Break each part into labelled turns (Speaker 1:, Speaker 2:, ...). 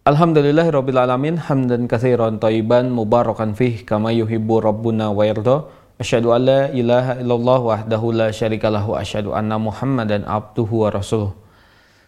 Speaker 1: Alhamdulillahirrabbilalamin Hamdan kathiran taiban mubarakan fih Kama yuhibbu rabbuna wa yirdo Asyadu an la ilaha illallah wahdahu la syarikalah Wa asyadu anna muhammadan abduhu wa rasuluh.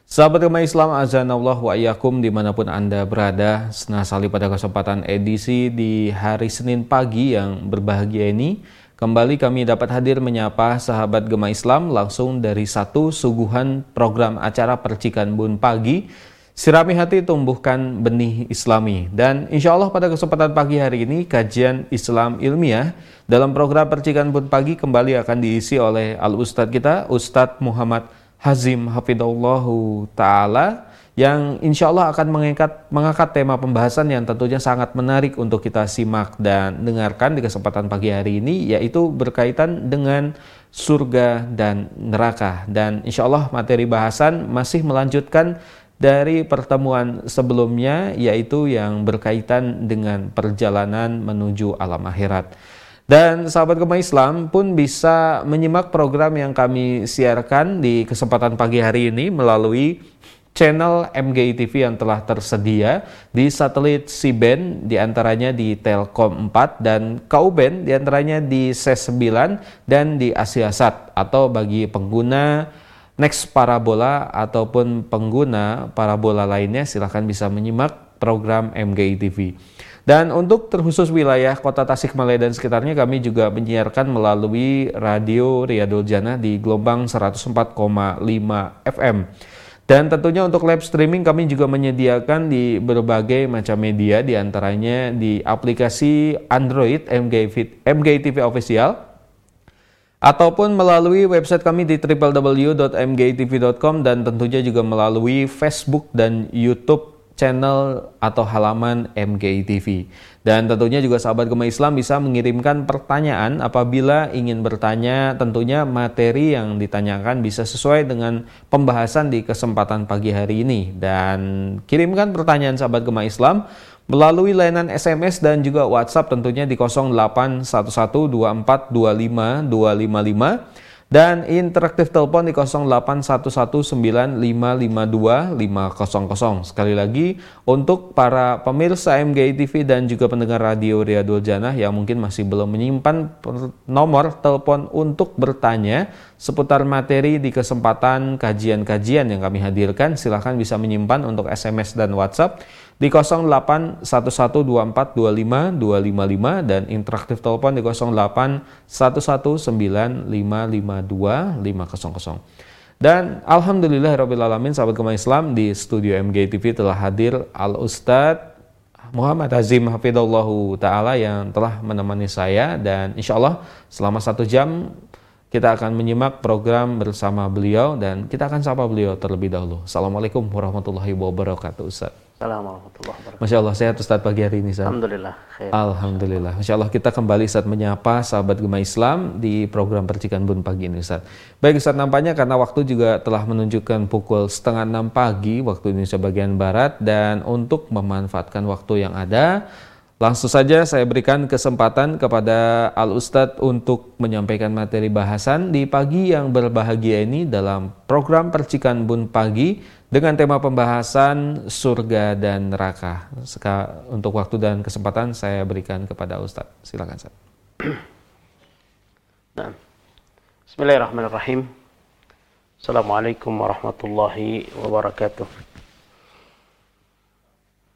Speaker 1: Sahabat rumah Islam azanallah wa iyakum di mana pun anda berada Senang sali pada kesempatan edisi di hari Senin pagi yang berbahagia ini Kembali kami dapat hadir menyapa sahabat Gema Islam langsung dari satu suguhan program acara Percikan Bun Pagi Sirami hati tumbuhkan benih islami. Dan insya Allah pada kesempatan pagi hari ini kajian Islam ilmiah dalam program Percikan Pun Pagi kembali akan diisi oleh Al-Ustadz kita, Ustadz Muhammad Hazim Hafidullahu Ta'ala yang insya Allah akan mengangkat, mengangkat tema pembahasan yang tentunya sangat menarik untuk kita simak dan dengarkan di kesempatan pagi hari ini yaitu berkaitan dengan surga dan neraka dan insya Allah materi bahasan masih melanjutkan dari pertemuan sebelumnya yaitu yang berkaitan dengan perjalanan menuju alam akhirat. Dan sahabat Gema Islam pun bisa menyimak program yang kami siarkan di kesempatan pagi hari ini melalui channel MGI TV yang telah tersedia di satelit C-band di antaranya di Telkom 4 dan Ku-band di antaranya di SES 9 dan di Asiasat atau bagi pengguna next parabola ataupun pengguna parabola lainnya silahkan bisa menyimak program MGI TV. Dan untuk terkhusus wilayah kota Tasikmalaya dan sekitarnya kami juga menyiarkan melalui radio Riyadul Jannah di gelombang 104,5 FM. Dan tentunya untuk live streaming kami juga menyediakan di berbagai macam media di antaranya di aplikasi Android MGI TV Official ataupun melalui website kami di www.mgtv.com dan tentunya juga melalui Facebook dan YouTube channel atau halaman MGI TV. Dan tentunya juga sahabat Gema Islam bisa mengirimkan pertanyaan apabila ingin bertanya tentunya materi yang ditanyakan bisa sesuai dengan pembahasan di kesempatan pagi hari ini. Dan kirimkan pertanyaan sahabat Gema Islam melalui layanan SMS dan juga WhatsApp tentunya di 0811242525 dan interaktif telepon di 081195525500. Sekali lagi untuk para pemirsa MGI TV dan juga pendengar radio Riyadul Janah yang mungkin masih belum menyimpan nomor telepon untuk bertanya seputar materi di kesempatan kajian-kajian yang kami hadirkan, silahkan bisa menyimpan untuk SMS dan WhatsApp di 0811242525 dan interaktif telepon di 081195525500. Dan alhamdulillah alamin sahabat kemah Islam di studio MG TV telah hadir Al Ustadz Muhammad Azim Hafidullahu Ta'ala yang telah menemani saya dan insya Allah selama satu jam kita akan menyimak program bersama beliau dan kita akan sapa beliau terlebih dahulu. Assalamualaikum warahmatullahi wabarakatuh Ustaz.
Speaker 2: Assalamualaikum warahmatullahi wabarakatuh.
Speaker 1: Masya Allah, sehat Ustaz pagi hari ini Ustaz.
Speaker 2: Alhamdulillah.
Speaker 1: Khair. Alhamdulillah. Masya Allah kita kembali Ustaz menyapa sahabat Gema Islam di program Percikan Bun pagi ini Ustaz. Baik Ustaz, nampaknya karena waktu juga telah menunjukkan pukul setengah enam pagi waktu Indonesia bagian Barat dan untuk memanfaatkan waktu yang ada, Langsung saja saya berikan kesempatan kepada Al Ustadz untuk menyampaikan materi bahasan di pagi yang berbahagia ini dalam program Percikan Bun Pagi dengan tema pembahasan surga dan neraka. Untuk waktu dan kesempatan saya berikan kepada Ustadz. Silakan.
Speaker 2: Nah. Bismillahirrahmanirrahim. Assalamualaikum warahmatullahi wabarakatuh.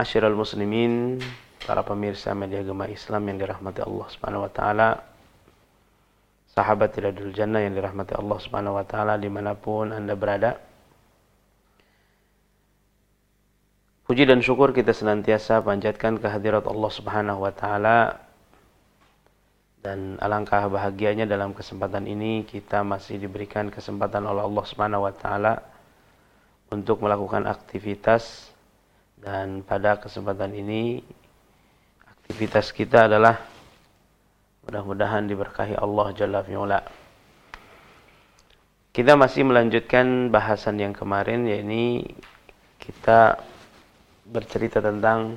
Speaker 2: Asy'irul muslimin, para pemirsa media Gema Islam yang dirahmati Allah Subhanahu wa taala. Sahabat tidak Jannah yang dirahmati Allah Subhanahu wa taala di mana pun Anda berada. Puji dan syukur kita senantiasa panjatkan kehadirat Allah Subhanahu wa taala dan alangkah bahagianya dalam kesempatan ini kita masih diberikan kesempatan oleh Allah Subhanahu wa taala untuk melakukan aktivitas dan pada kesempatan ini aktivitas kita adalah mudah-mudahan diberkahi Allah Jalla fi'ula. Kita masih melanjutkan bahasan yang kemarin yakni kita bercerita tentang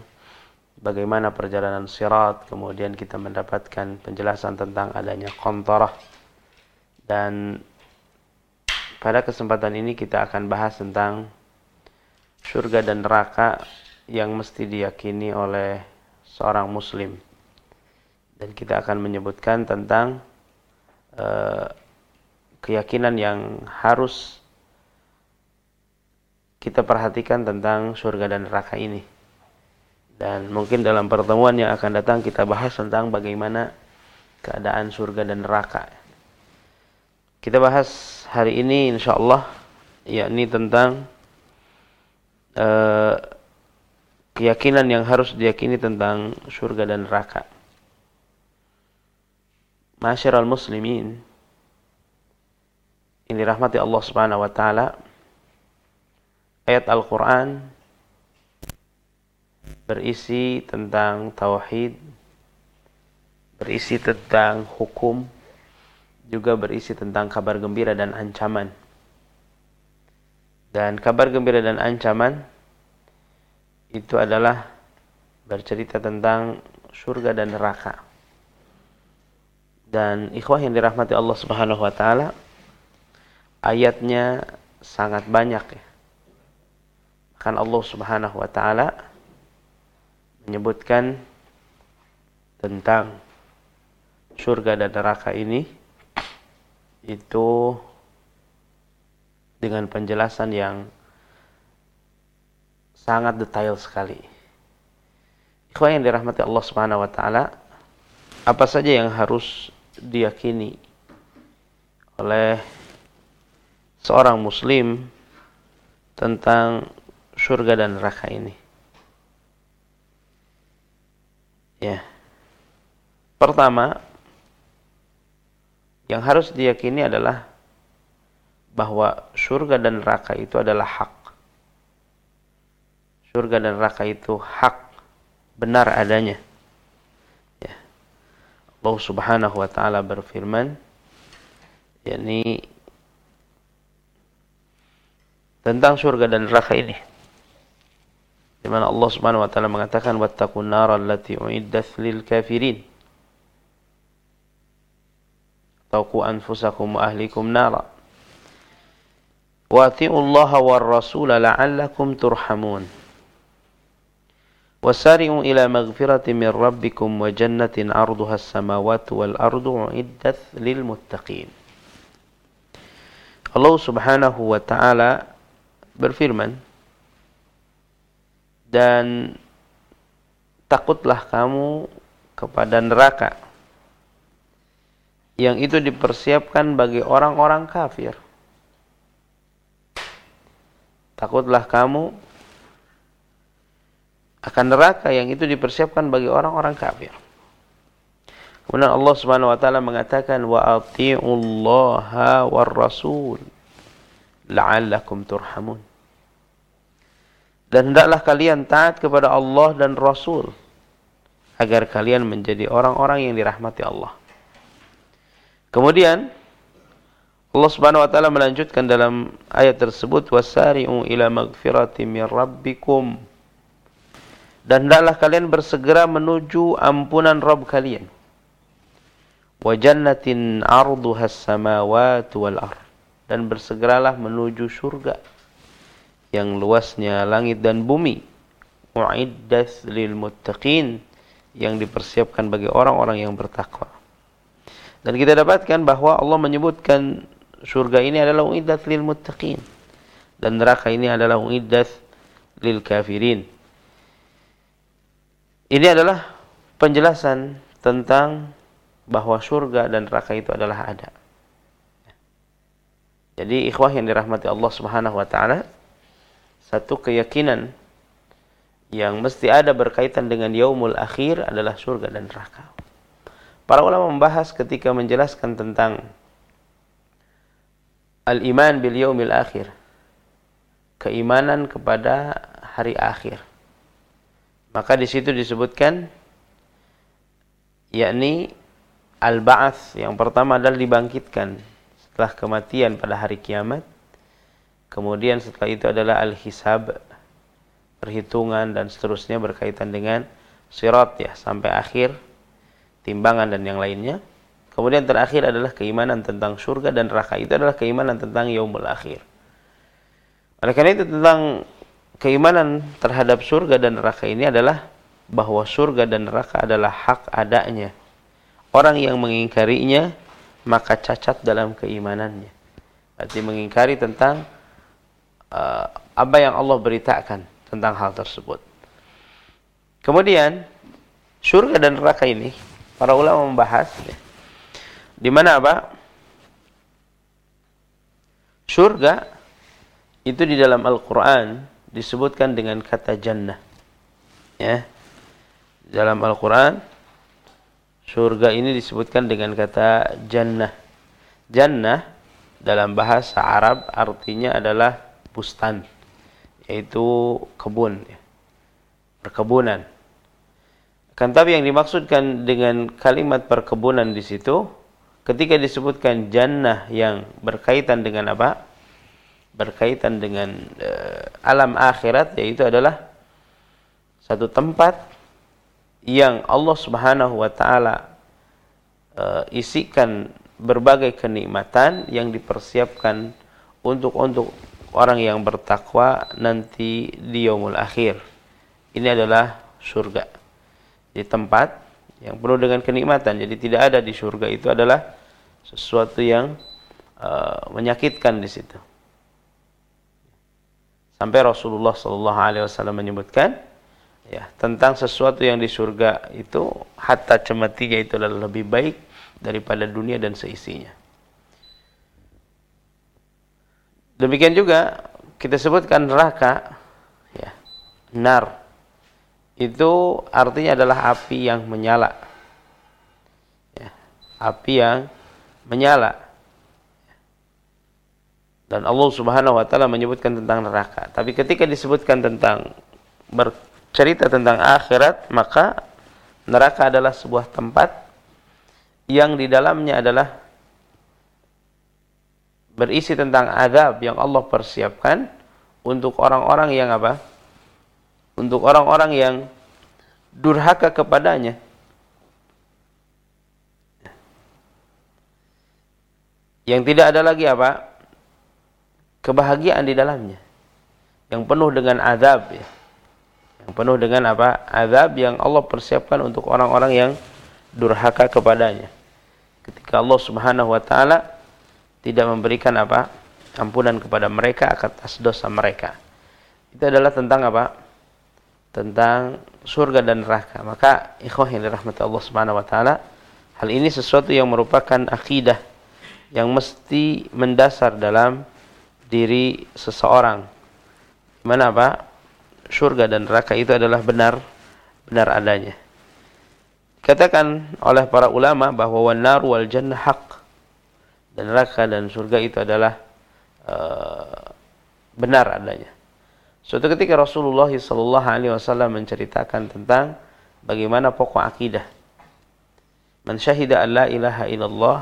Speaker 2: bagaimana perjalanan sirat, kemudian kita mendapatkan penjelasan tentang adanya kontorah dan pada kesempatan ini kita akan bahas tentang surga dan neraka yang mesti diyakini oleh seorang muslim. Dan kita akan menyebutkan tentang uh, keyakinan yang harus kita perhatikan tentang surga dan neraka ini. Dan mungkin dalam pertemuan yang akan datang kita bahas tentang bagaimana keadaan surga dan neraka. Kita bahas hari ini insya Allah yakni tentang uh, keyakinan yang harus diyakini tentang surga dan neraka. Masyiral muslimin ini rahmati Allah Subhanahu wa taala ayat Al-Qur'an berisi tentang tauhid berisi tentang hukum juga berisi tentang kabar gembira dan ancaman. Dan kabar gembira dan ancaman itu adalah bercerita tentang surga dan neraka. Dan ikhwah yang dirahmati Allah Subhanahu wa taala, ayatnya sangat banyak ya. Kan Allah Subhanahu wa taala menyebutkan tentang surga dan neraka ini itu dengan penjelasan yang sangat detail sekali. Ikhwan yang dirahmati Allah Subhanahu wa taala, apa saja yang harus diyakini oleh seorang muslim tentang surga dan neraka ini? Ya. Pertama, yang harus diyakini adalah bahwa surga dan neraka itu adalah hak. Surga dan neraka itu hak benar adanya. Ya. Allah Subhanahu wa taala berfirman yakni tentang surga dan neraka ini. Di mana Allah Subhanahu wa taala mengatakan wattaqun nar allati uiddat lil kafirin. taqu anfusakum wa ahlikum nara wa ati'u Allah war rasul la'allakum turhamun wasari'u ila maghfirati min rabbikum wa jannatin arduha as-samawati wal ardu uiddat lil muttaqin Allah Subhanahu wa taala berfirman dan takutlah kamu kepada neraka yang itu dipersiapkan bagi orang-orang kafir. Takutlah kamu akan neraka yang itu dipersiapkan bagi orang-orang kafir. Kemudian Allah Subhanahu wa taala mengatakan wa atiullaha war rasul la'allakum turhamun. Dan hendaklah kalian taat kepada Allah dan Rasul agar kalian menjadi orang-orang yang dirahmati Allah. Kemudian Allah Subhanahu wa taala melanjutkan dalam ayat tersebut wasari'u ila magfirati min rabbikum. Dan hendaklah kalian bersegera menuju ampunan Rabb kalian. Wa jannatin arduha samawati wal ard. Dan bersegeralah menuju surga yang luasnya langit dan bumi. Uiddat lil muttaqin yang dipersiapkan bagi orang-orang yang bertakwa. Dan kita dapatkan bahwa Allah menyebutkan surga ini adalah uiddat lil muttaqin dan neraka ini adalah uiddat lil kafirin. Ini adalah penjelasan tentang bahwa surga dan neraka itu adalah ada. Jadi ikhwah yang dirahmati Allah Subhanahu wa taala, satu keyakinan yang mesti ada berkaitan dengan yaumul akhir adalah surga dan neraka. Para ulama membahas ketika menjelaskan tentang al-iman bil yaumil akhir. Keimanan kepada hari akhir. Maka di situ disebutkan yakni al-ba'ats yang pertama adalah dibangkitkan setelah kematian pada hari kiamat. Kemudian setelah itu adalah al-hisab perhitungan dan seterusnya berkaitan dengan sirat ya sampai akhir timbangan dan yang lainnya. Kemudian terakhir adalah keimanan tentang surga dan neraka. Itu adalah keimanan tentang yaumul akhir. Oleh karena itu tentang keimanan terhadap surga dan neraka ini adalah bahwa surga dan neraka adalah hak adanya. Orang yang mengingkarinya maka cacat dalam keimanannya. Berarti mengingkari tentang uh, apa yang Allah beritakan tentang hal tersebut. Kemudian surga dan neraka ini para ulama membahas ya, di mana apa? Surga itu di dalam Al-Qur'an disebutkan dengan kata jannah. Ya. Dalam Al-Qur'an surga ini disebutkan dengan kata jannah. Jannah dalam bahasa Arab artinya adalah bustan, yaitu kebun, ya. perkebunan. Kan tapi yang dimaksudkan dengan kalimat perkebunan di situ ketika disebutkan jannah yang berkaitan dengan apa? Berkaitan dengan uh, alam akhirat yaitu adalah satu tempat yang Allah Subhanahu wa taala uh, isikan berbagai kenikmatan yang dipersiapkan untuk untuk orang yang bertakwa nanti di yaumul akhir. Ini adalah surga. Di tempat yang penuh dengan kenikmatan. Jadi tidak ada di surga itu adalah sesuatu yang uh, menyakitkan di situ. Sampai Rasulullah Shallallahu Alaihi Wasallam menyebutkan ya tentang sesuatu yang di surga itu hatta cemetinya itu lebih baik daripada dunia dan seisinya. Demikian juga kita sebutkan neraka ya nar itu artinya adalah api yang menyala. Ya, api yang menyala. Dan Allah Subhanahu wa taala menyebutkan tentang neraka. Tapi ketika disebutkan tentang bercerita tentang akhirat, maka neraka adalah sebuah tempat yang di dalamnya adalah berisi tentang azab yang Allah persiapkan untuk orang-orang yang apa? untuk orang-orang yang durhaka kepadanya. Yang tidak ada lagi apa? Kebahagiaan di dalamnya. Yang penuh dengan azab ya. Yang penuh dengan apa? Azab yang Allah persiapkan untuk orang-orang yang durhaka kepadanya. Ketika Allah Subhanahu wa taala tidak memberikan apa? ampunan kepada mereka atas dosa mereka. Itu adalah tentang apa? tentang surga dan neraka. Maka ikhwah yang dirahmati Allah Subhanahu wa taala, hal ini sesuatu yang merupakan akidah yang mesti mendasar dalam diri seseorang. Mana apa? Surga dan neraka itu adalah benar benar adanya. Katakan oleh para ulama bahwa wan nar wal jannah haq. Dan neraka dan surga itu adalah uh, benar adanya. Suatu ketika Rasulullah sallallahu alaihi wasallam menceritakan tentang bagaimana pokok akidah. Man syahida an la ilaha illallah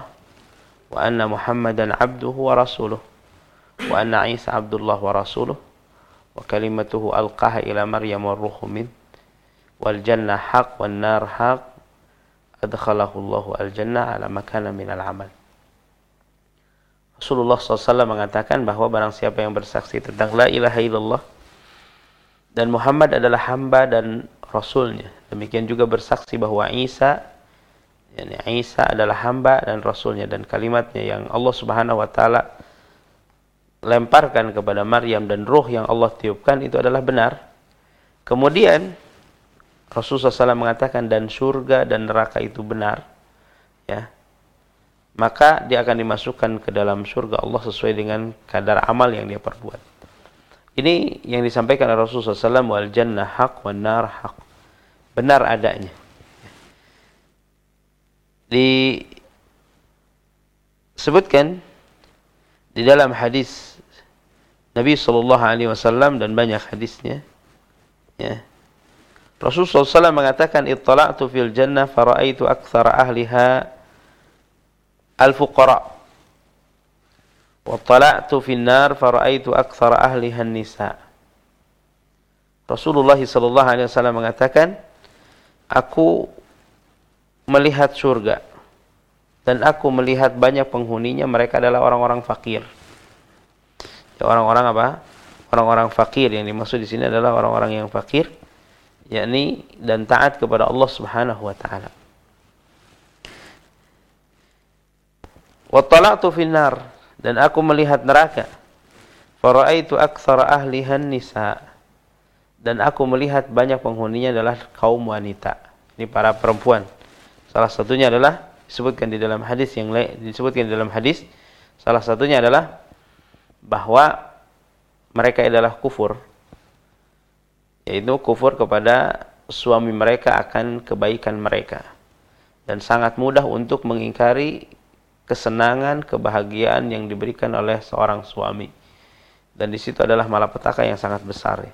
Speaker 2: abdullah wa rasuluh wa kalimatuhu alqaha ila Maryam wa ruhu min wal jannah haq wan nar haq adkhalahu Allah al jannah ala makana min al amal. Rasulullah SAW mengatakan bahwa barang siapa yang bersaksi tentang la ilaha illallah dan Muhammad adalah hamba dan rasulnya. Demikian juga bersaksi bahwa Isa yani Isa adalah hamba dan rasulnya dan kalimatnya yang Allah Subhanahu wa taala lemparkan kepada Maryam dan roh yang Allah tiupkan itu adalah benar. Kemudian Rasulullah SAW mengatakan dan surga dan neraka itu benar. Ya. Maka dia akan dimasukkan ke dalam surga Allah sesuai dengan kadar amal yang dia perbuat. Ini yang disampaikan oleh Rasulullah SAW wal jannah haq wal nar haq. Benar adanya. Disebutkan di dalam hadis Nabi Shallallahu Alaihi Wasallam dan banyak hadisnya, ya. Rasulullah SAW mengatakan ittala'tu fil jannah faraitu aktsara ahliha al-fuqara wa tala'tu fil nar faraitu aktsara ahliha an-nisa Rasulullah sallallahu alaihi wasallam mengatakan aku melihat surga dan aku melihat banyak penghuninya mereka adalah orang-orang fakir. Ya, orang-orang apa? Orang-orang fakir yang dimaksud di sini adalah orang-orang yang fakir yakni dan taat kepada Allah Subhanahu wa taala. Wa finnar dan aku melihat neraka. Faraitu aktsara ahliha nisa. Dan aku melihat banyak penghuninya adalah kaum wanita. Ini para perempuan. Salah satunya adalah disebutkan di dalam hadis yang lain disebutkan di dalam hadis salah satunya adalah bahwa mereka adalah kufur yaitu kufur kepada suami mereka akan kebaikan mereka dan sangat mudah untuk mengingkari kesenangan, kebahagiaan yang diberikan oleh seorang suami. Dan di situ adalah malapetaka yang sangat besar ya.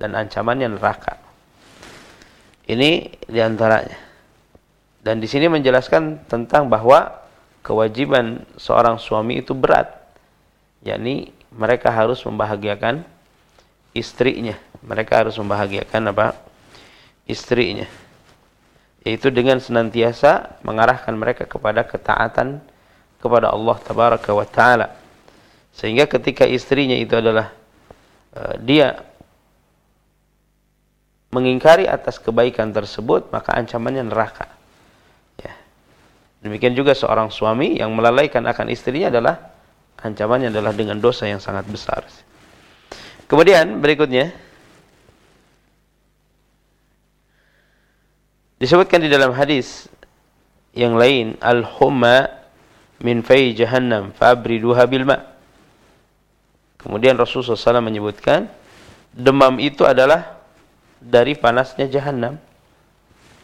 Speaker 2: dan ancamannya neraka. Ini di antaranya. Dan di sini menjelaskan tentang bahwa kewajiban seorang suami itu berat, yakni mereka harus membahagiakan istrinya. Mereka harus membahagiakan apa? Istrinya. Yaitu dengan senantiasa mengarahkan mereka kepada ketaatan kepada Allah tabaraka wa taala. Sehingga ketika istrinya itu adalah uh, dia mengingkari atas kebaikan tersebut maka ancamannya neraka demikian juga seorang suami yang melalaikan akan istrinya adalah ancamannya adalah dengan dosa yang sangat besar kemudian berikutnya Disebutkan di dalam hadis yang lain, al-humma min fai jahannam fabriduha bil ma. Kemudian Rasulullah SAW menyebutkan demam itu adalah dari panasnya jahannam.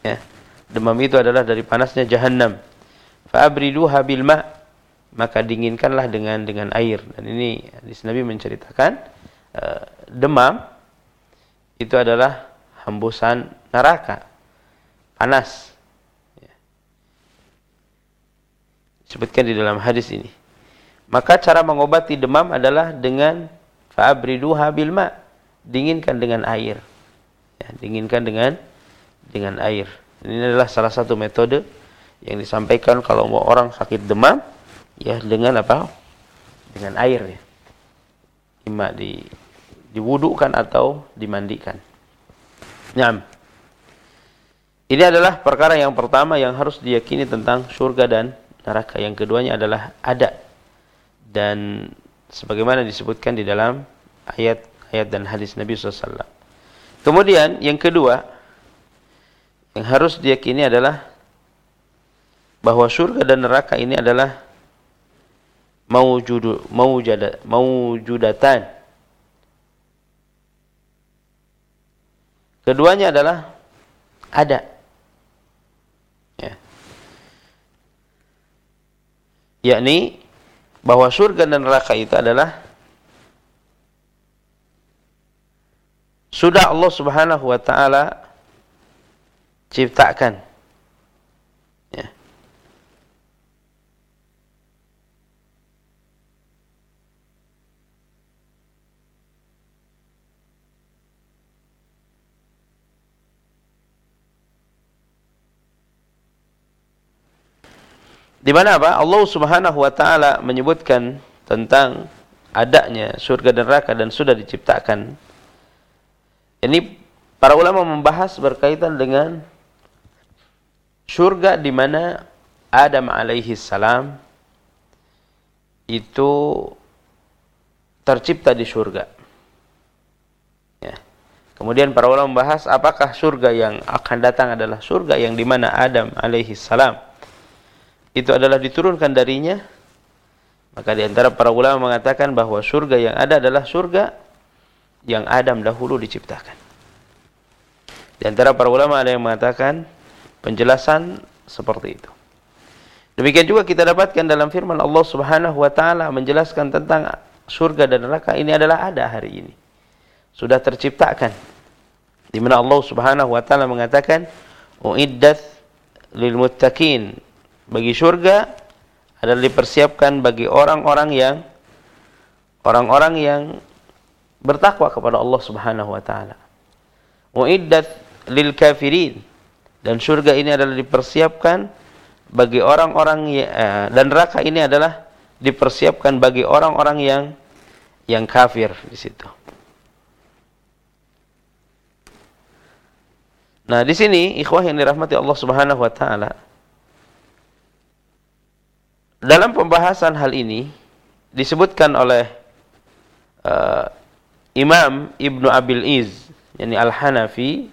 Speaker 2: Ya. Demam itu adalah dari panasnya jahannam. Fabriduha bil ma. Maka dinginkanlah dengan dengan air. Dan ini hadis Nabi menceritakan uh, demam itu adalah hembusan neraka panas. Ya. Sebutkan di dalam hadis ini. Maka cara mengobati demam adalah dengan fa'abriduha bil ma. Dinginkan dengan air. Ya, dinginkan dengan dengan air. Ini adalah salah satu metode yang disampaikan kalau mau orang sakit demam ya dengan apa? Dengan air ya. Ima di diwudukan atau dimandikan. Nyam. Ini adalah perkara yang pertama yang harus diyakini tentang surga dan neraka. Yang keduanya adalah ada. Dan sebagaimana disebutkan di dalam ayat-ayat dan hadis Nabi SAW. Kemudian yang kedua, yang harus diyakini adalah bahwa surga dan neraka ini adalah mawujudu, mawujada, mawujudatan. Keduanya adalah ada. yakni bahwa surga dan neraka itu adalah sudah Allah Subhanahu wa taala ciptakan Di mana apa? Allah Subhanahu wa taala menyebutkan tentang adanya surga dan neraka dan sudah diciptakan. Ini para ulama membahas berkaitan dengan surga di mana Adam alaihi salam itu tercipta di surga. Ya. Kemudian para ulama membahas apakah surga yang akan datang adalah surga yang di mana Adam alaihi salam itu adalah diturunkan darinya maka di antara para ulama mengatakan bahwa surga yang ada adalah surga yang Adam dahulu diciptakan. Di antara para ulama ada yang mengatakan penjelasan seperti itu. Demikian juga kita dapatkan dalam firman Allah Subhanahu wa taala menjelaskan tentang surga dan neraka ini adalah ada hari ini. Sudah terciptakan. Di mana Allah Subhanahu wa taala mengatakan uiddat lil muttaqin bagi surga adalah dipersiapkan bagi orang-orang yang orang-orang yang bertakwa kepada Allah Subhanahu wa taala. Uiddat lil kafirin dan surga ini adalah dipersiapkan bagi orang-orang ya, dan neraka ini adalah dipersiapkan bagi orang-orang yang yang kafir di situ. Nah, di sini ikhwah yang dirahmati Allah Subhanahu wa taala dalam pembahasan hal ini disebutkan oleh uh, Imam Ibnu Abil Iz yakni Al-Hanafi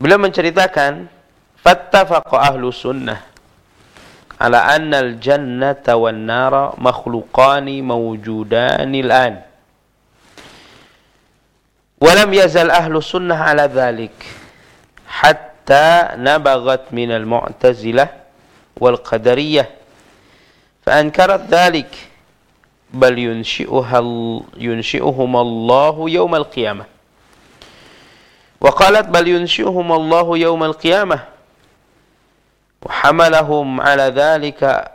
Speaker 2: beliau menceritakan fattafaqa ahlu sunnah ala anna al-jannata wan nara makhluqani mawjudani al-an ولم يزل أهل السنة على ذلك حتى نبغت من المعتزلة والقدرية. فأنكرت ذلك. بل ينشئها ينشئهم الله يوم القيامة. وقالت بل ينشئهم الله يوم القيامة. وحملهم على ذلك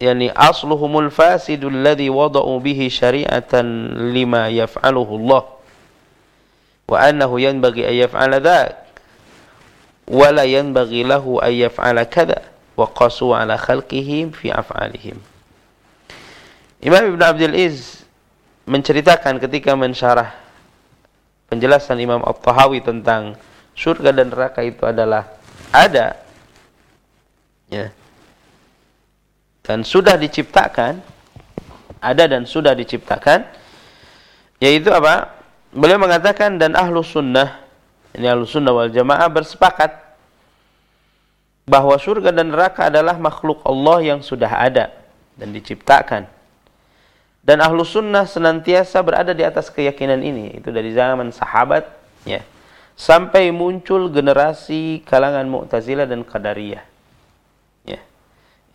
Speaker 2: يعني أصلهم الفاسد الذي وضعوا به شريعة لما يفعله الله. وأنه ينبغي أن يفعل ذاك ولا ينبغي له أن يفعل كذا. wa qasu ala khalqihim fi af'alihim. Imam Ibn Abdul Iz menceritakan ketika mensyarah penjelasan Imam At-Tahawi tentang surga dan neraka itu adalah ada ya dan sudah diciptakan ada dan sudah diciptakan yaitu apa beliau mengatakan dan ahlu sunnah ini ahlu sunnah wal jamaah bersepakat bahwa surga dan neraka adalah makhluk Allah yang sudah ada dan diciptakan. Dan ahlu sunnah senantiasa berada di atas keyakinan ini. Itu dari zaman sahabat, ya, sampai muncul generasi kalangan Mu'tazilah dan Qadariyah. Ya.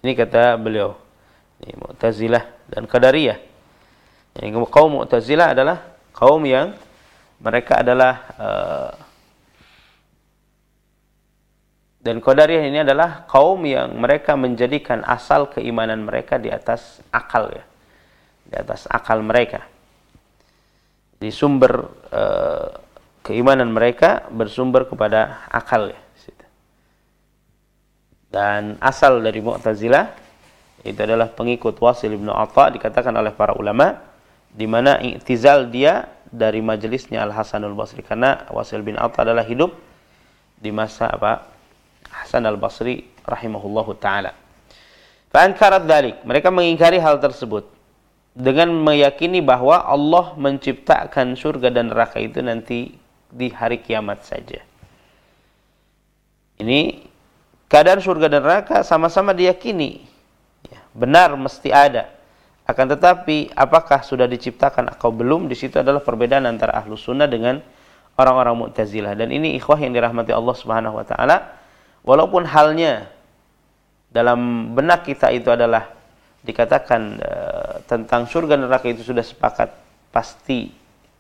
Speaker 2: Ini kata beliau. Ini dan Qadariyah. Yang kaum Mu'tazilah adalah kaum yang mereka adalah uh, dan Qadariyah ini adalah kaum yang mereka menjadikan asal keimanan mereka di atas akal ya. Di atas akal mereka. Di sumber uh, keimanan mereka bersumber kepada akal ya. Dan asal dari Mu'tazilah itu adalah pengikut Wasil ibnu Atha dikatakan oleh para ulama di mana i'tizal dia dari majelisnya Al Hasanul Basri karena Wasil bin Atta adalah hidup di masa apa Hasan Al Basri rahimahullahu taala. Fa'ankarat dalik. Mereka mengingkari hal tersebut dengan meyakini bahwa Allah menciptakan surga dan neraka itu nanti di hari kiamat saja. Ini keadaan surga dan neraka sama-sama diyakini. Ya, benar mesti ada. Akan tetapi apakah sudah diciptakan atau belum di situ adalah perbedaan antara ahlu sunnah dengan orang-orang mu'tazilah. Dan ini ikhwah yang dirahmati Allah subhanahu wa ta'ala. Walaupun halnya dalam benak kita itu adalah dikatakan e, tentang surga neraka itu sudah sepakat pasti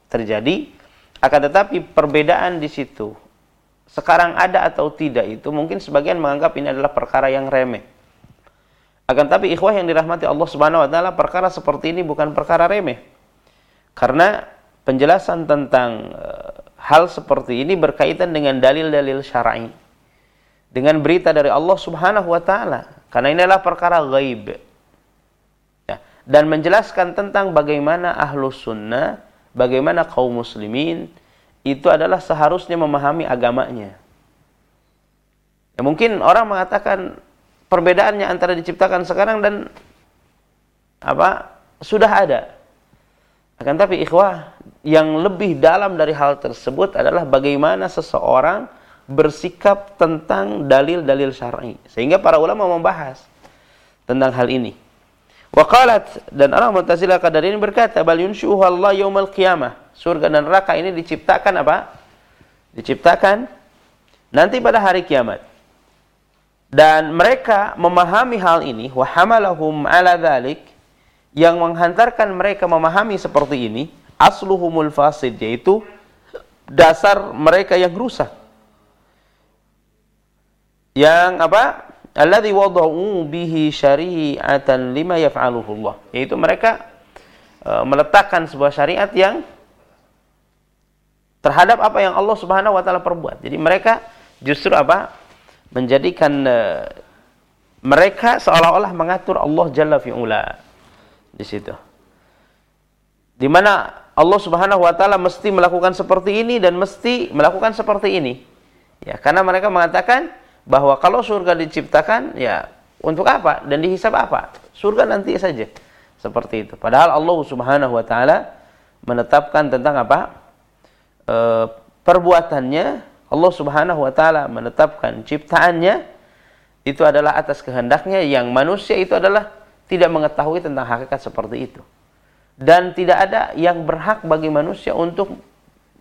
Speaker 2: terjadi. Akan tetapi perbedaan di situ sekarang ada atau tidak itu mungkin sebagian menganggap ini adalah perkara yang remeh akan tapi ikhwah yang dirahmati Allah Subhanahu wa taala, perkara seperti ini bukan perkara remeh. Karena penjelasan tentang uh, hal seperti ini berkaitan dengan dalil-dalil syar'i. Dengan berita dari Allah Subhanahu wa taala. Karena ini adalah perkara gaib. Ya. Dan menjelaskan tentang bagaimana ahlu sunnah, bagaimana kaum muslimin, itu adalah seharusnya memahami agamanya. Ya, mungkin orang mengatakan perbedaannya antara diciptakan sekarang dan apa sudah ada. Akan tapi ikhwah yang lebih dalam dari hal tersebut adalah bagaimana seseorang bersikap tentang dalil-dalil syar'i. Sehingga para ulama membahas tentang hal ini. Waqalat dan orang Mu'tazilah kadar ini berkata, "Bal yunshuhu Allah yaumal qiyamah." Surga dan neraka ini diciptakan apa? Diciptakan nanti pada hari kiamat dan mereka memahami hal ini wa hamalahum ala dhalik yang menghantarkan mereka memahami seperti ini asluhumul fasid yaitu dasar mereka yang rusak. Yang apa? Alladhi wada'u bihi syari'atan lima yaf'aluhu Allah. Yaitu mereka uh, meletakkan sebuah syariat yang terhadap apa yang Allah Subhanahu wa taala perbuat. Jadi mereka justru apa? menjadikan uh, mereka seolah-olah mengatur Allah Jalla fi'ula di situ. Di mana Allah Subhanahu wa taala mesti melakukan seperti ini dan mesti melakukan seperti ini. Ya, karena mereka mengatakan bahwa kalau surga diciptakan ya untuk apa dan dihisab apa? Surga nanti saja. Seperti itu. Padahal Allah Subhanahu wa taala menetapkan tentang apa? e, perbuatannya Allah Subhanahu wa taala menetapkan ciptaannya itu adalah atas kehendaknya yang manusia itu adalah tidak mengetahui tentang hakikat seperti itu. Dan tidak ada yang berhak bagi manusia untuk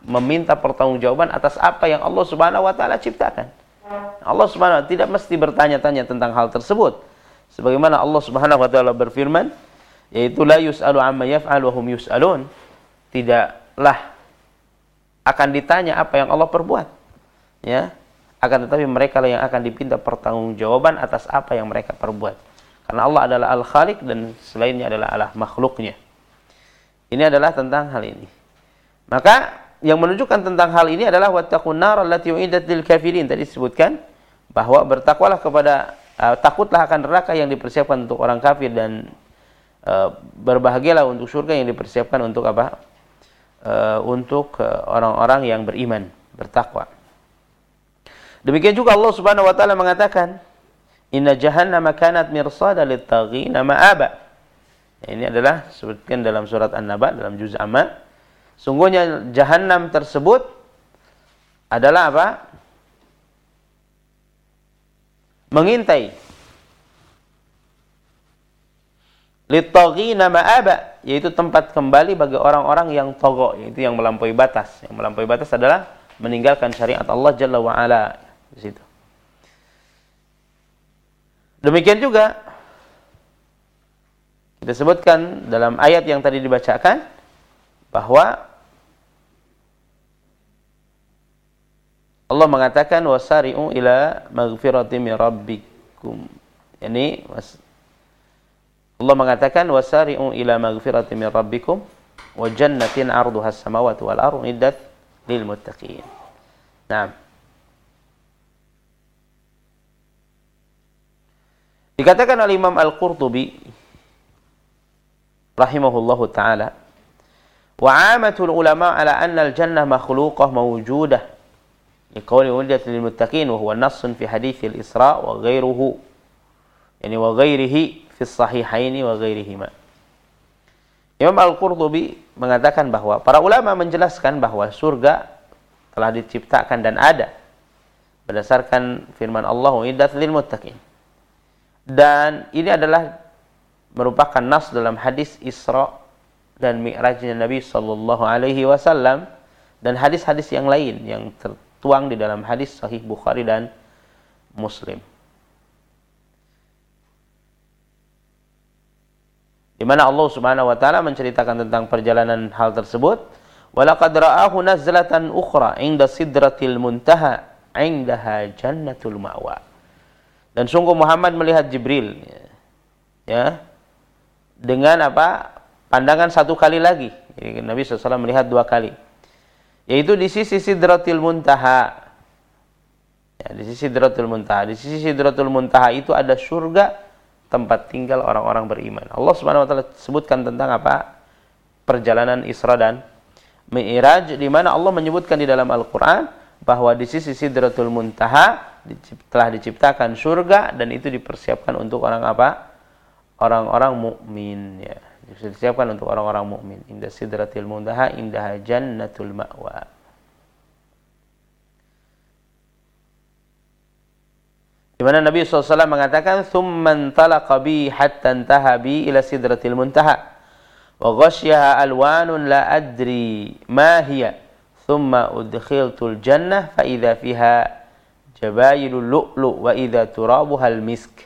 Speaker 2: meminta pertanggungjawaban atas apa yang Allah Subhanahu wa taala ciptakan. Allah Subhanahu tidak mesti bertanya-tanya tentang hal tersebut. Sebagaimana Allah Subhanahu wa taala berfirman, yaitu la yus'alu amma yaf'al wa hum yus'alun. Tidaklah akan ditanya apa yang Allah perbuat. Ya. Akan tetapi mereka lah yang akan dipinta pertanggungjawaban atas apa yang mereka perbuat. Karena Allah adalah Al-Khaliq dan selainnya adalah Allah makhluknya. Ini adalah tentang hal ini. Maka yang menunjukkan tentang hal ini adalah wattaqun nar allati uiddat lil kafirin tadi disebutkan bahwa bertakwalah kepada uh, takutlah akan neraka yang dipersiapkan untuk orang kafir dan uh, berbahagialah untuk surga yang dipersiapkan untuk apa? uh, untuk orang-orang uh, yang beriman, bertakwa. Demikian juga Allah Subhanahu wa taala mengatakan, "Inna jahannama kanat mirsada lit-taghina ma'aba." Ini adalah sebutkan dalam surat An-Naba dalam juz amma. Sungguhnya jahanam tersebut adalah apa? Mengintai Litaghina ma'aba, yaitu tempat kembali bagi orang-orang yang togo, yaitu yang melampaui batas. Yang melampaui batas adalah meninggalkan syariat Allah Jalla wa ala di situ. Demikian juga kita sebutkan dalam ayat yang tadi dibacakan bahwa Allah mengatakan wasari'u ila maghfirati min rabbikum. Ini Allah mengatakan wasari'u ila maghfirati min rabbikum wa jannatin 'arduha as-samawati wal iddat lil muttaqin. Naam. Dikatakan oleh Imam Al-Qurtubi rahimahullahu taala wa 'amatul ulama ala anna al-jannah makhluqah mawjudah huwa nassun fi hadits al-Isra wa ghairuhu yani wa ghairihi fi sahihaini wa ghairihima. Imam Al-Qurtubi mengatakan bahwa para ulama menjelaskan bahwa surga telah diciptakan dan ada berdasarkan firman Allah lil muttaqin. Dan ini adalah merupakan nas dalam hadis Isra dan Mi'rajnya Nabi sallallahu alaihi wasallam dan hadis-hadis yang lain yang tertuang di dalam hadis sahih Bukhari dan Muslim. di mana Allah Subhanahu wa taala menceritakan tentang perjalanan hal tersebut walaqad ra'ahu nazlatan ukhra 'inda sidratil muntaha 'indaha jannatul ma'wa. Dan sungguh Muhammad melihat Jibril ya dengan apa? Pandangan satu kali lagi. Jadi, Nabi SAW melihat dua kali yaitu di sisi sidratil muntaha ya, di sisi sidratul muntaha di sisi sidratul muntaha itu ada surga tempat tinggal orang-orang beriman. Allah Subhanahu wa taala sebutkan tentang apa? Perjalanan Isra dan Mi'raj di mana Allah menyebutkan di dalam Al-Qur'an bahwa di sisi Sidratul Muntaha telah diciptakan surga dan itu dipersiapkan untuk orang apa? Orang-orang mukmin ya. Disiapkan untuk orang-orang mukmin. Indah Sidratul Muntaha indah jannatul ma'wa. Di mana Nabi SAW mengatakan, "Tsumman talaqa bi hatta intaha bi ila sidratil muntaha." Wa ghasyaha alwanun la adri ma hiya. Thumma udkhiltul jannah fa idza fiha jabailul lu'lu wa idza turabuha al-misk.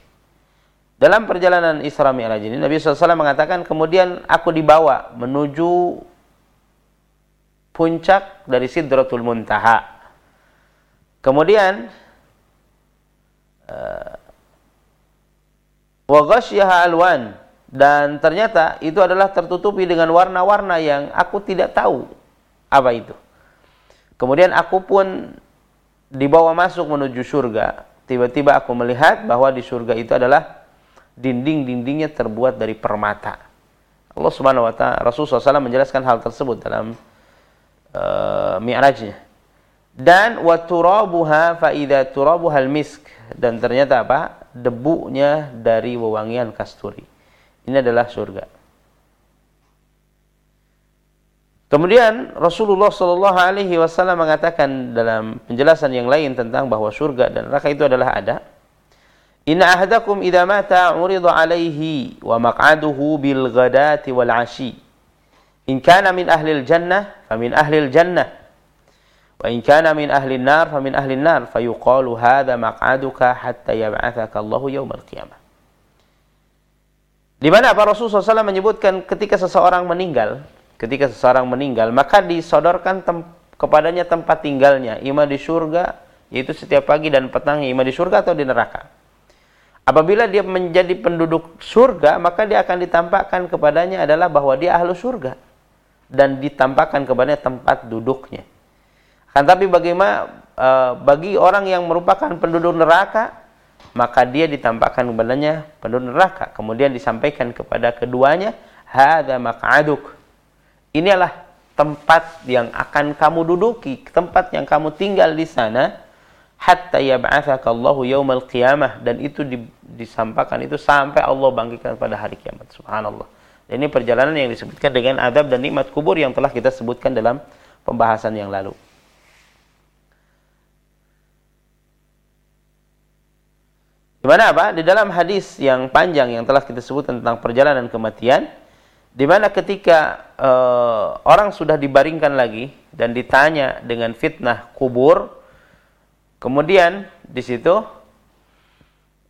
Speaker 2: Dalam perjalanan Isra Mi'raj ini Nabi SAW mengatakan kemudian aku dibawa menuju puncak dari Sidratul Muntaha. Kemudian uh, wa alwan dan ternyata itu adalah tertutupi dengan warna-warna yang aku tidak tahu apa itu. Kemudian aku pun dibawa masuk menuju surga. Tiba-tiba aku melihat bahwa di surga itu adalah dinding-dindingnya terbuat dari permata. Allah Subhanahu wa taala Rasulullah SAW menjelaskan hal tersebut dalam uh, Mi'rajnya. Dan wa turabuha fa idza turabuha al-misk dan ternyata apa? debunya dari wewangian kasturi. Ini adalah surga. Kemudian Rasulullah Shallallahu Alaihi Wasallam mengatakan dalam penjelasan yang lain tentang bahwa surga dan neraka itu adalah ada. Inna ahadakum idza mata urida alaihi wa maq'aduhu bil ghadati wal ashi. In kana min ahli al jannah fa min ahli al jannah. Wa in kana min ahli an-nar fa min ahli an-nar fayuqalu hadha maq'aduka hatta yab'athaka Allahu yaumal qiyamah. Di mana Pak Rasulullah SAW menyebutkan ketika seseorang meninggal, ketika seseorang meninggal, maka disodorkan tem kepadanya tempat tinggalnya, ima di surga, yaitu setiap pagi dan petang, ima di surga atau di neraka. Apabila dia menjadi penduduk surga, maka dia akan ditampakkan kepadanya adalah bahwa dia ahlu surga. Dan ditampakkan kepadanya tempat duduknya. Kan tapi bagaimana uh, bagi orang yang merupakan penduduk neraka, maka dia ditampakkan kepadanya penduduk neraka. Kemudian disampaikan kepada keduanya, hadza maq'aduk. Inilah tempat yang akan kamu duduki, tempat yang kamu tinggal di sana hatta yab'atsaka Allahu yaumal qiyamah dan itu disampaikan itu sampai Allah bangkitkan pada hari kiamat. Subhanallah. Dan ini perjalanan yang disebutkan dengan adab dan nikmat kubur yang telah kita sebutkan dalam pembahasan yang lalu. Di mana apa? Di dalam hadis yang panjang yang telah kita sebut tentang perjalanan kematian, di mana ketika uh, orang sudah dibaringkan lagi dan ditanya dengan fitnah kubur, kemudian di situ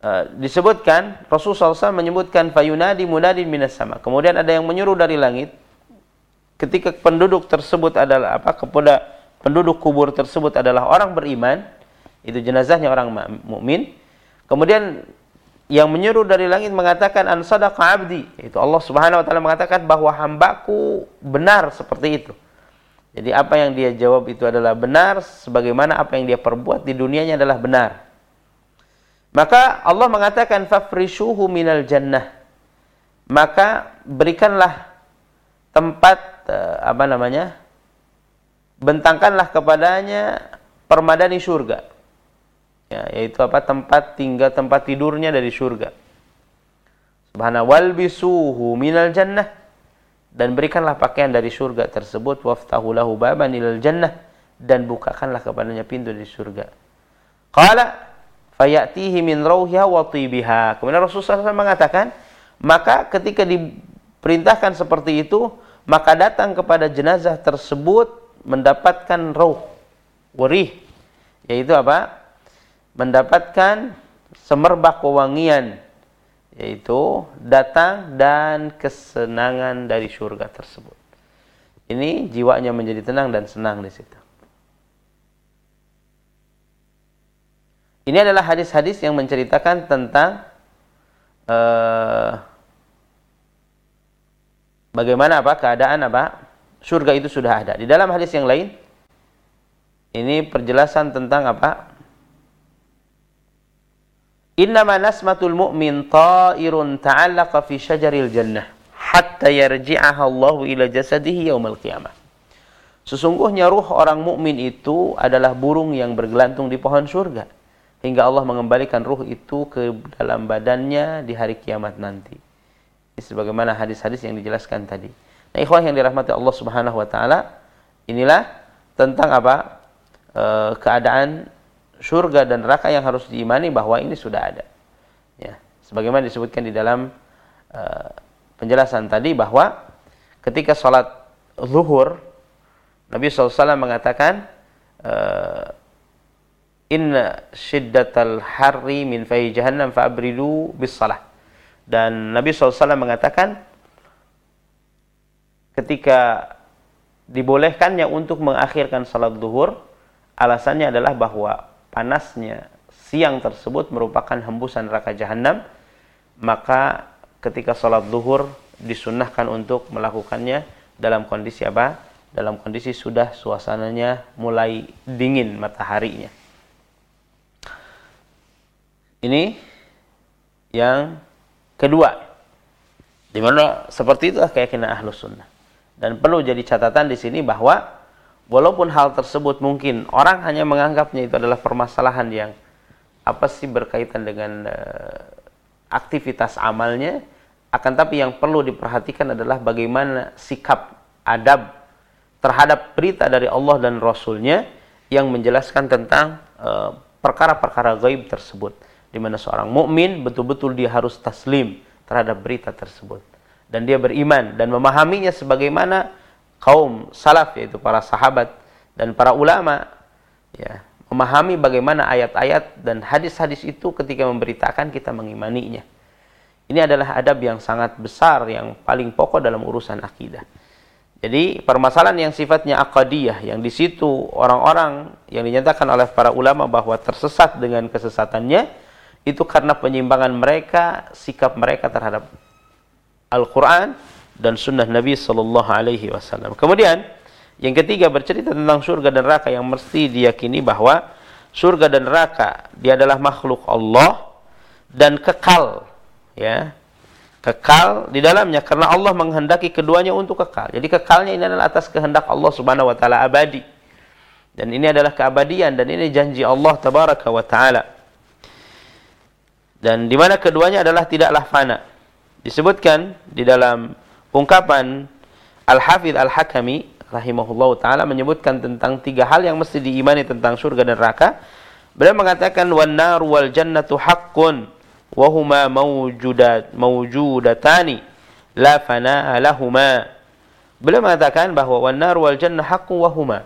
Speaker 2: uh, disebutkan Rasulullah SAW menyebutkan fayunadi munadin minas sama. Kemudian ada yang menyuruh dari langit. Ketika penduduk tersebut adalah apa? Kepada penduduk kubur tersebut adalah orang beriman, itu jenazahnya orang mukmin Kemudian yang menyuruh dari langit mengatakan an sadaqa abdi itu Allah Subhanahu wa taala mengatakan bahwa hambaku benar seperti itu. Jadi apa yang dia jawab itu adalah benar sebagaimana apa yang dia perbuat di dunianya adalah benar. Maka Allah mengatakan fafrishuhu minal jannah. Maka berikanlah tempat eh, apa namanya? Bentangkanlah kepadanya permadani surga ya, yaitu apa tempat tinggal tempat tidurnya dari surga subhanahu wal bisuhu minal jannah dan berikanlah pakaian dari surga tersebut waftahu lahu baban ilal jannah dan bukakanlah kepadanya pintu dari surga. Qala fayatihi min rauhiha wa tibiha. Kemudian Rasulullah SAW mengatakan maka ketika diperintahkan seperti itu maka datang kepada jenazah tersebut mendapatkan rauh warih yaitu apa? Mendapatkan semerbak wewangian yaitu datang dan kesenangan dari surga tersebut. Ini jiwanya menjadi tenang dan senang di situ. Ini adalah hadis-hadis yang menceritakan tentang uh, bagaimana apa keadaan apa surga itu sudah ada. Di dalam hadis yang lain ini perjelasan tentang apa Innama nasmatul mu'min ta'irun ta'allaqa fi syajaril jannah hatta yarji'aha Allah ila jasadihi yaumal qiyamah. Sesungguhnya ruh orang mukmin itu adalah burung yang bergelantung di pohon surga hingga Allah mengembalikan ruh itu ke dalam badannya di hari kiamat nanti. Ini sebagaimana hadis-hadis yang dijelaskan tadi. Nah, ikhwah yang dirahmati Allah Subhanahu wa taala, inilah tentang apa? E, keadaan surga dan neraka yang harus diimani bahwa ini sudah ada. Ya, sebagaimana disebutkan di dalam uh, penjelasan tadi bahwa ketika sholat zuhur Nabi SAW mengatakan uh, inna shiddatal harri min fahi jahannam fa'abridu bis salah dan Nabi SAW mengatakan ketika dibolehkannya untuk mengakhirkan salat duhur alasannya adalah bahwa panasnya siang tersebut merupakan hembusan neraka jahanam maka ketika salat duhur disunnahkan untuk melakukannya dalam kondisi apa? Dalam kondisi sudah suasananya mulai dingin mataharinya. Ini yang kedua. Di mana seperti itu keyakinan ahlus sunnah. Dan perlu jadi catatan di sini bahwa walaupun hal tersebut mungkin orang hanya menganggapnya itu adalah permasalahan yang apa sih berkaitan dengan uh, aktivitas amalnya, akan tapi yang perlu diperhatikan adalah bagaimana sikap adab terhadap berita dari Allah dan Rasulnya yang menjelaskan tentang eh, perkara-perkara uh, gaib tersebut. Di mana seorang mukmin betul-betul dia harus taslim terhadap berita tersebut. Dan dia beriman dan memahaminya sebagaimana kaum salaf yaitu para sahabat dan para ulama ya memahami bagaimana ayat-ayat dan hadis-hadis itu ketika memberitakan kita mengimaninya. Ini adalah adab yang sangat besar yang paling pokok dalam urusan akidah. Jadi permasalahan yang sifatnya akadiyah yang di situ orang-orang yang dinyatakan oleh para ulama bahwa tersesat dengan kesesatannya itu karena penyimpangan mereka, sikap mereka terhadap Al-Quran dan Sunnah Nabi Sallallahu Alaihi Wasallam. Kemudian yang ketiga bercerita tentang surga dan neraka yang mesti diyakini bahwa surga dan neraka dia adalah makhluk Allah dan kekal, ya kekal di dalamnya karena Allah menghendaki keduanya untuk kekal. Jadi kekalnya ini adalah atas kehendak Allah Subhanahu wa taala abadi. Dan ini adalah keabadian dan ini janji Allah tabaraka wa taala dan di mana keduanya adalah tidaklah fana. Disebutkan di dalam ungkapan Al-Hafidh Al-Hakami rahimahullah taala menyebutkan tentang tiga hal yang mesti diimani tentang surga dan neraka. Beliau mengatakan wan nar wal jannatu haqqun wa huma mawjudat mawjudatani la fana. Beliau mengatakan bahwa wan nar wal jannah haqqun wa huma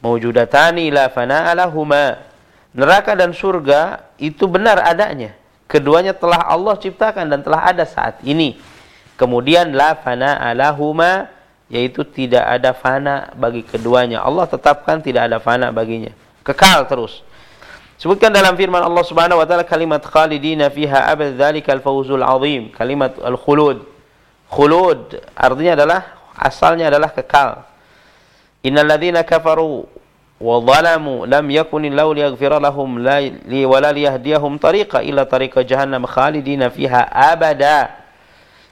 Speaker 2: mawjudatani la fana neraka dan surga itu benar adanya. Keduanya telah Allah ciptakan dan telah ada saat ini. Kemudian la fana alahuma yaitu tidak ada fana bagi keduanya. Allah tetapkan tidak ada fana baginya. Kekal terus. Sebutkan dalam firman Allah Subhanahu wa taala kalimat khalidina fiha abad dzalikal fawzul azim. Kalimat al-khulud. Khulud artinya adalah asalnya adalah kekal. Innal ladzina kafaru وظلموا لم يكن الله ليغفر لهم لي ولا ليهديهم طريقا إلا طريق جهنم خالدين فيها أبدا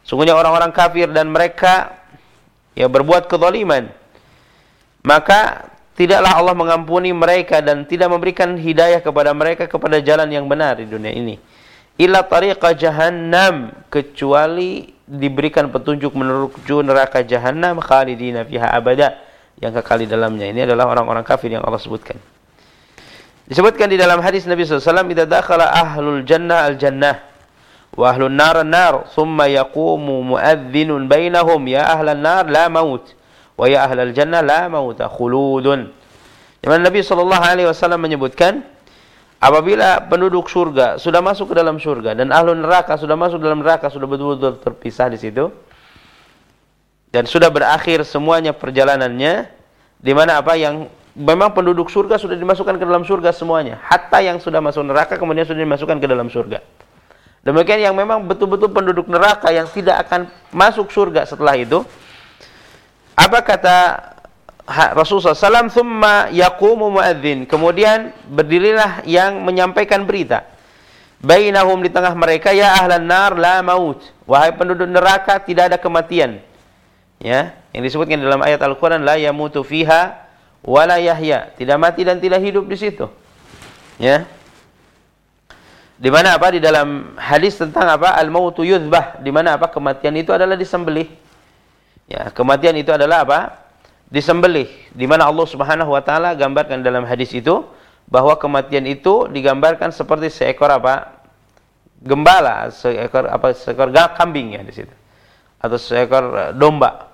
Speaker 2: Sungguhnya orang-orang kafir dan mereka ya berbuat kezaliman maka tidaklah Allah mengampuni mereka dan tidak memberikan hidayah kepada mereka kepada jalan yang benar di dunia ini illa tariqa jahannam kecuali diberikan petunjuk menuju neraka jahannam khalidina fiha abada yang kekal di dalamnya. Ini adalah orang-orang kafir yang Allah sebutkan. Disebutkan di dalam hadis Nabi SAW, "Idza dakhala ahlul jannah al-jannah wa ahlun nar an-nar, thumma yaqumu muadhdhinun bainahum, ya ahlan nar la maut wa ya ahlal jannah la mauta khuludun." Nabi sallallahu alaihi wasallam menyebutkan apabila penduduk surga sudah masuk ke dalam surga dan ahlu neraka sudah masuk dalam neraka sudah betul-betul terpisah di situ, dan sudah berakhir semuanya perjalanannya di mana apa yang memang penduduk surga sudah dimasukkan ke dalam surga semuanya. Hatta yang sudah masuk neraka kemudian sudah dimasukkan ke dalam surga demikian yang memang betul-betul penduduk neraka yang tidak akan masuk surga setelah itu. Apa kata Rasulullah SAW thumma yaqumu muadzin. Kemudian berdirilah yang menyampaikan berita. Bainahum di tengah mereka ya ahlan nar la maut. Wahai penduduk neraka tidak ada kematian. Ya yang disebutkan dalam ayat Al-Qur'an la yamutu fiha wala yahya. Tidak mati dan tidak hidup di situ. Ya di mana apa? Di dalam hadis tentang apa? Al mautu yuzbah di mana apa? Kematian itu adalah disembelih. Ya kematian itu adalah apa? Disembelih. Di mana Allah Subhanahu wa taala gambarkan dalam hadis itu bahwa kematian itu digambarkan seperti seekor apa? Gembala seekor apa? Seekor kambing ya di situ. Atau seekor eh, domba.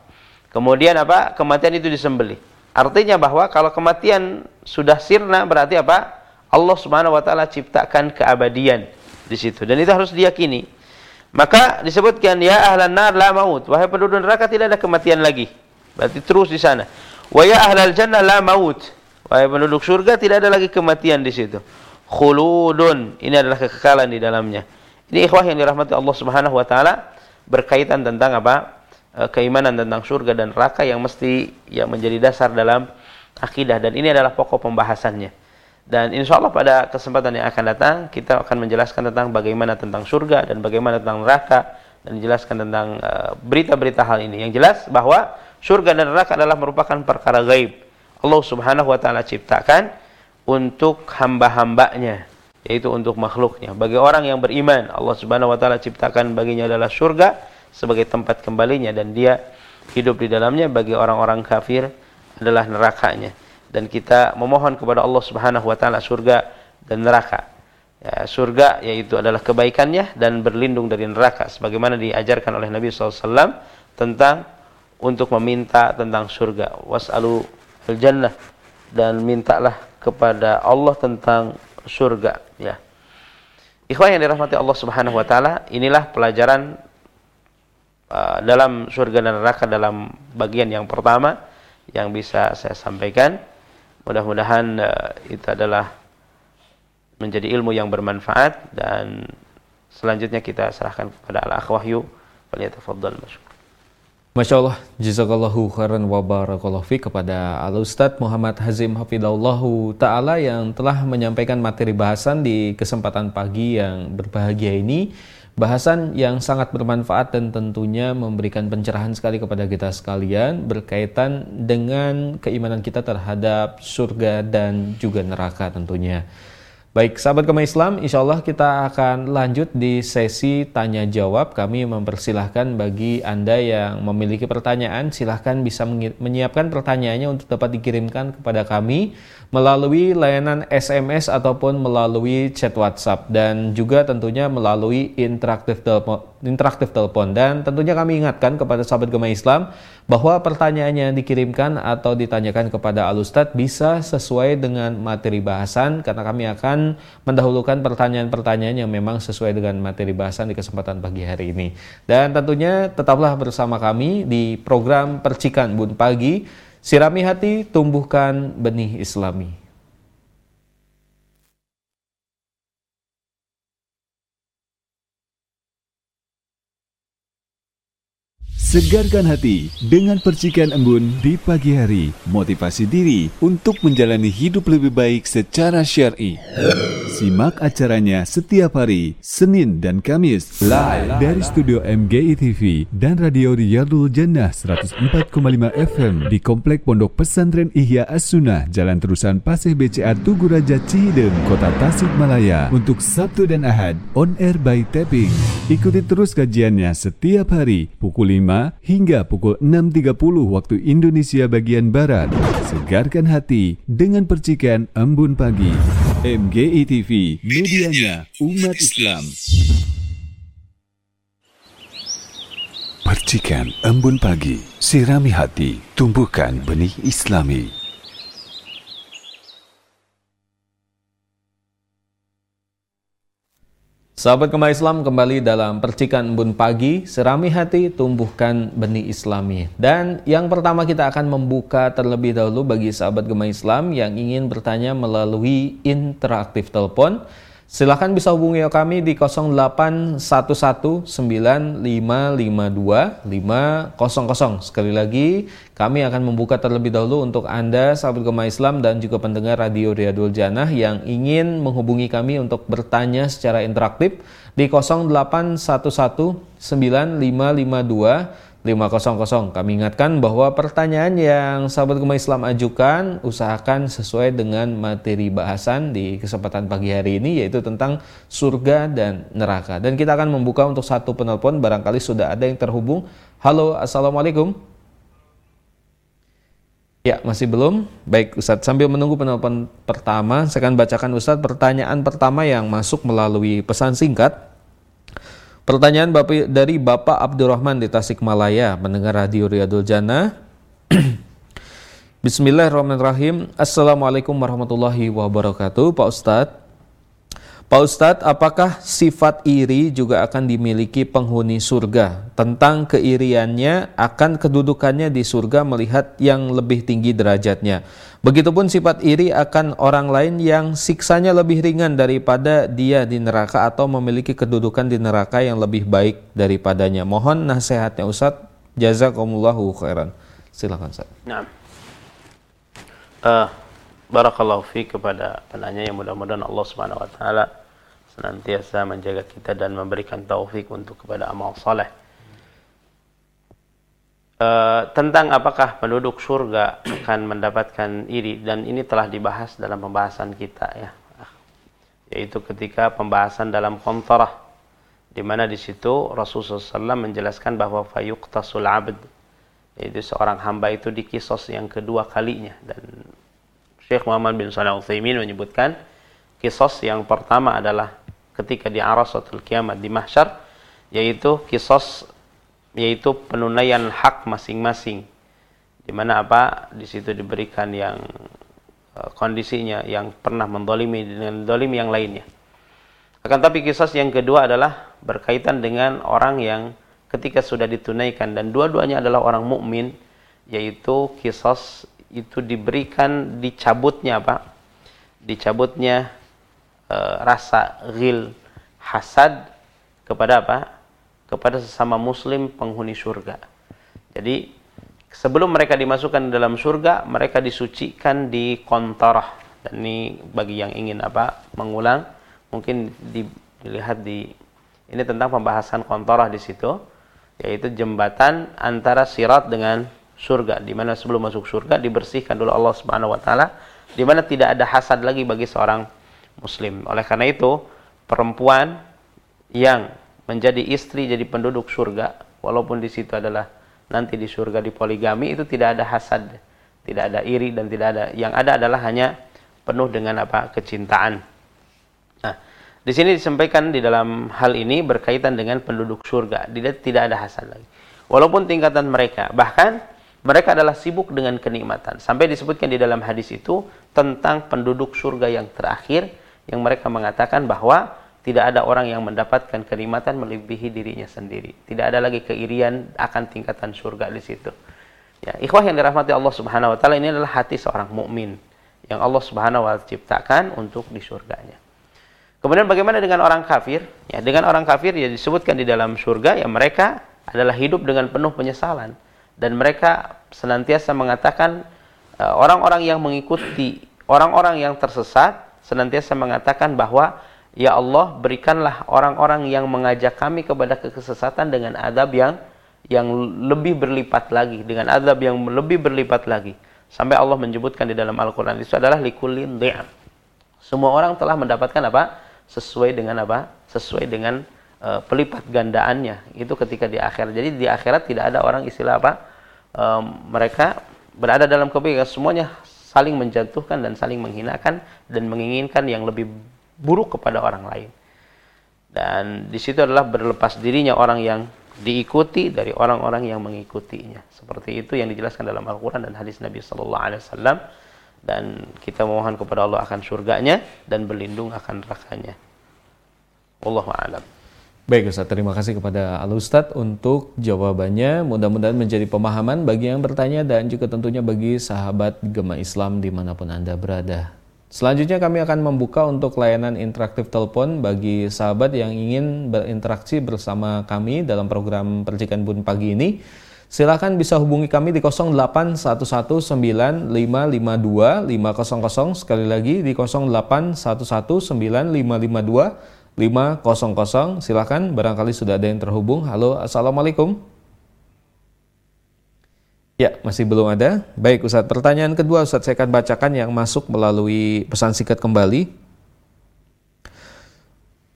Speaker 2: Kemudian apa? Kematian itu disembelih. Artinya bahwa kalau kematian sudah sirna berarti apa? Allah Subhanahu wa taala ciptakan keabadian di situ dan itu harus diyakini. Maka disebutkan ya ahlan nar la maut, wahai penduduk neraka tidak ada kematian lagi. Berarti terus di sana. Wa ya ahlal jannah la maut. Wahai penduduk surga tidak ada lagi kematian di situ. Khuludun. Ini adalah kekekalan di dalamnya. Ini ikhwah yang dirahmati Allah Subhanahu wa taala berkaitan tentang apa? E, keimanan tentang surga dan neraka yang mesti yang menjadi dasar dalam akidah dan ini adalah pokok pembahasannya. Dan insya Allah pada kesempatan yang akan datang kita akan menjelaskan tentang bagaimana tentang surga dan bagaimana tentang neraka dan menjelaskan tentang eh, berita-berita hal ini. Yang jelas bahwa surga dan neraka adalah merupakan perkara gaib. Allah Subhanahu wa taala ciptakan untuk hamba-hambanya, yaitu untuk makhluknya. Bagi orang yang beriman, Allah Subhanahu wa taala ciptakan baginya adalah surga sebagai tempat kembalinya dan dia hidup di dalamnya. Bagi orang-orang kafir adalah nerakanya dan kita memohon kepada Allah Subhanahu wa taala surga dan neraka. Ya, surga yaitu adalah kebaikannya dan berlindung dari neraka sebagaimana diajarkan oleh Nabi SAW tentang untuk meminta tentang surga. Was'alu al-jannah dan mintalah kepada Allah tentang surga ya. Ikhwan yang dirahmati Allah Subhanahu wa taala, inilah pelajaran uh, dalam surga dan neraka dalam bagian yang pertama yang bisa saya sampaikan. Mudah-mudahan uh, itu adalah menjadi ilmu yang bermanfaat dan selanjutnya kita serahkan kepada Al-Akh Wahyu. Masyarakat.
Speaker 1: Masya Allah, jazakallahu khairan wa barakallahu fi kepada Al Ustadz Muhammad Hazim Hafidahullahu Ta'ala yang telah menyampaikan materi bahasan di kesempatan pagi yang berbahagia ini. Bahasan yang sangat bermanfaat dan tentunya memberikan pencerahan sekali kepada kita sekalian berkaitan dengan keimanan kita terhadap surga dan juga neraka tentunya. Baik, sahabat kema Islam, insya Allah kita akan lanjut di sesi tanya jawab. Kami mempersilahkan bagi Anda yang memiliki pertanyaan, silahkan bisa menyiapkan pertanyaannya untuk dapat dikirimkan kepada kami melalui layanan SMS ataupun melalui chat WhatsApp dan juga tentunya melalui interaktif telepon interaktif telepon dan tentunya kami ingatkan kepada sahabat Gema Islam bahwa pertanyaan yang dikirimkan atau ditanyakan kepada Al Ustadz bisa sesuai dengan materi bahasan karena kami akan mendahulukan pertanyaan-pertanyaan yang memang sesuai dengan materi bahasan di kesempatan pagi hari ini. Dan tentunya tetaplah bersama kami di program Percikan Bun Pagi, Sirami Hati Tumbuhkan Benih Islami.
Speaker 3: Segarkan hati dengan percikan embun di pagi hari. Motivasi diri untuk menjalani hidup lebih baik secara syar'i. Simak acaranya setiap hari, Senin dan Kamis, live dari studio MGI TV dan Radio Riyadul Jannah 104,5 FM di Komplek Pondok Pesantren Ihya As-Sunnah, Jalan Terusan Paseh BCA Tugu Raja Cihideng, Kota Tasikmalaya. Untuk Sabtu dan Ahad, on air by tapping. Ikuti terus kajiannya setiap hari, pukul 5 hingga pukul 6.30 waktu Indonesia bagian Barat. Segarkan hati dengan percikan embun pagi. MGI TV, medianya umat Islam. Percikan embun pagi, sirami hati, tumbuhkan benih Islami.
Speaker 1: Sahabat Kembali Islam kembali dalam percikan embun pagi, serami hati, tumbuhkan benih islami. Dan yang pertama kita akan membuka terlebih dahulu bagi sahabat Kembali Islam yang ingin bertanya melalui interaktif telepon Silahkan bisa hubungi kami di 08119552 Sekali lagi, kami akan membuka terlebih dahulu untuk Anda, sahabat Gema Islam dan juga pendengar Radio Riyadul Jannah yang ingin menghubungi kami untuk bertanya secara interaktif di 08119552 500. Kami ingatkan bahwa pertanyaan yang sahabat Gema Islam ajukan usahakan sesuai dengan materi bahasan di kesempatan pagi hari ini yaitu tentang surga dan neraka. Dan kita akan membuka untuk satu penelpon barangkali sudah ada yang terhubung. Halo, Assalamualaikum. Ya, masih belum. Baik, Ustadz. Sambil menunggu penelpon pertama, saya akan bacakan Ustadz pertanyaan pertama yang masuk melalui pesan singkat. Pertanyaan Bapak, dari Bapak Abdurrahman di Tasikmalaya, mendengar Radio Riyadul Jannah. Bismillahirrahmanirrahim. Assalamualaikum warahmatullahi wabarakatuh. Pak Ustadz, Pak Ustadz, apakah sifat iri juga akan dimiliki penghuni surga? Tentang keiriannya akan kedudukannya di surga melihat yang lebih tinggi derajatnya. Begitupun sifat iri akan orang lain yang siksanya lebih ringan daripada dia di neraka atau memiliki kedudukan di neraka yang lebih baik daripadanya. Mohon nasihatnya Ustadz. Jazakumullahu khairan. Silakan Ustadz.
Speaker 2: Nah. Uh, barakallahu fi kepada penanya yang mudah-mudahan Allah Subhanahu wa taala senantiasa menjaga kita dan memberikan taufik untuk kepada amal saleh. Uh, tentang apakah penduduk surga akan mendapatkan iri dan ini telah dibahas dalam pembahasan kita ya yaitu ketika pembahasan dalam kontorah di mana di situ Rasulullah SAW menjelaskan bahwa fayuqtasul abd yaitu seorang hamba itu dikisos yang kedua kalinya dan Syekh Muhammad bin Shalih Utsaimin menyebutkan kisos yang pertama adalah ketika di Arasatul Kiamat di Mahsyar yaitu kisos yaitu penunaian hak masing-masing. Di mana apa? Di situ diberikan yang uh, kondisinya yang pernah mendolimi dengan dolim yang lainnya. Akan tapi kisos yang kedua adalah berkaitan dengan orang yang ketika sudah ditunaikan dan dua-duanya adalah orang mukmin yaitu kisos itu diberikan dicabutnya apa? Dicabutnya uh, rasa ghil hasad kepada apa? Kepada sesama muslim penghuni surga. Jadi sebelum mereka dimasukkan dalam surga, mereka disucikan di kontorah. Dan ini bagi yang ingin apa? Mengulang, mungkin dilihat di ini tentang pembahasan kontorah di situ, yaitu jembatan antara sirat dengan surga di mana sebelum masuk surga dibersihkan dulu Allah Subhanahu wa taala di mana tidak ada hasad lagi bagi seorang muslim. Oleh karena itu, perempuan yang menjadi istri jadi penduduk surga, walaupun di situ adalah nanti di surga di poligami itu tidak ada hasad, tidak ada iri dan tidak ada yang ada adalah hanya penuh dengan apa? kecintaan. Nah, di sini disampaikan di dalam hal ini berkaitan dengan penduduk surga, tidak tidak ada hasad lagi. Walaupun tingkatan mereka, bahkan mereka adalah sibuk dengan kenikmatan. Sampai disebutkan di dalam hadis itu tentang penduduk surga yang terakhir yang mereka mengatakan bahwa tidak ada orang yang mendapatkan kenikmatan melebihi dirinya sendiri. Tidak ada lagi keirian akan tingkatan surga di situ. Ya, ikhwah yang dirahmati Allah Subhanahu wa taala ini adalah hati seorang mukmin yang Allah Subhanahu wa taala ciptakan untuk di surganya. Kemudian bagaimana dengan orang kafir? Ya, dengan orang kafir ya disebutkan di dalam surga ya mereka adalah hidup dengan penuh penyesalan dan mereka senantiasa mengatakan eh, orang-orang yang mengikuti orang-orang yang tersesat senantiasa mengatakan bahwa ya Allah berikanlah orang-orang yang mengajak kami kepada kesesatan dengan adab yang yang lebih berlipat lagi dengan adab yang lebih berlipat lagi. Sampai Allah menyebutkan di dalam Al-Qur'an itu adalah likulin di'am semua orang telah mendapatkan apa? Sesuai dengan apa? Sesuai dengan uh, pelipat gandaannya. Itu ketika di akhirat. Jadi di akhirat tidak ada orang istilah apa? Um, mereka berada dalam kebaikan. Semuanya saling menjatuhkan dan saling menghinakan dan menginginkan yang lebih buruk kepada orang lain. Dan di situ adalah berlepas dirinya orang yang diikuti dari orang-orang yang mengikutinya. Seperti itu yang dijelaskan dalam Al-Quran dan hadis Nabi Sallallahu Alaihi Wasallam. Dan kita mohon kepada Allah akan surganya dan berlindung akan nerakanya. Wallahu.
Speaker 1: Baik Ustaz, terima kasih kepada Al Ustaz untuk jawabannya. Mudah-mudahan menjadi pemahaman bagi yang bertanya dan juga tentunya bagi sahabat Gema Islam di mana pun Anda berada. Selanjutnya kami akan membuka untuk layanan interaktif telepon bagi sahabat yang ingin berinteraksi bersama kami dalam program Percikan Bun pagi ini. Silakan bisa hubungi kami di 08119552 sekali lagi di 08119552 500. Silakan barangkali sudah ada yang terhubung. Halo, Assalamualaikum. Ya, masih belum ada. Baik, Ustadz. Pertanyaan kedua, Ustadz, saya akan bacakan yang masuk melalui pesan singkat kembali.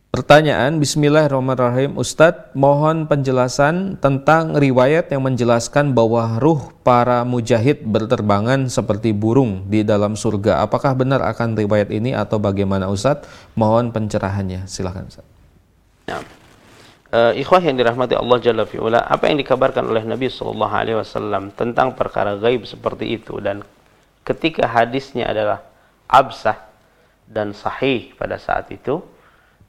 Speaker 1: Pertanyaan, Bismillahirrahmanirrahim. Ustadz, mohon penjelasan tentang riwayat yang menjelaskan bahwa ruh para mujahid berterbangan seperti burung di dalam surga. Apakah benar akan riwayat ini atau bagaimana Ustadz? Mohon pencerahannya. Silahkan Ustadz.
Speaker 2: Nah. Uh, ikhwah yang dirahmati Allah Jalla fi'ula, apa yang dikabarkan oleh Nabi Wasallam tentang perkara gaib seperti itu dan ketika hadisnya adalah absah dan sahih pada saat itu,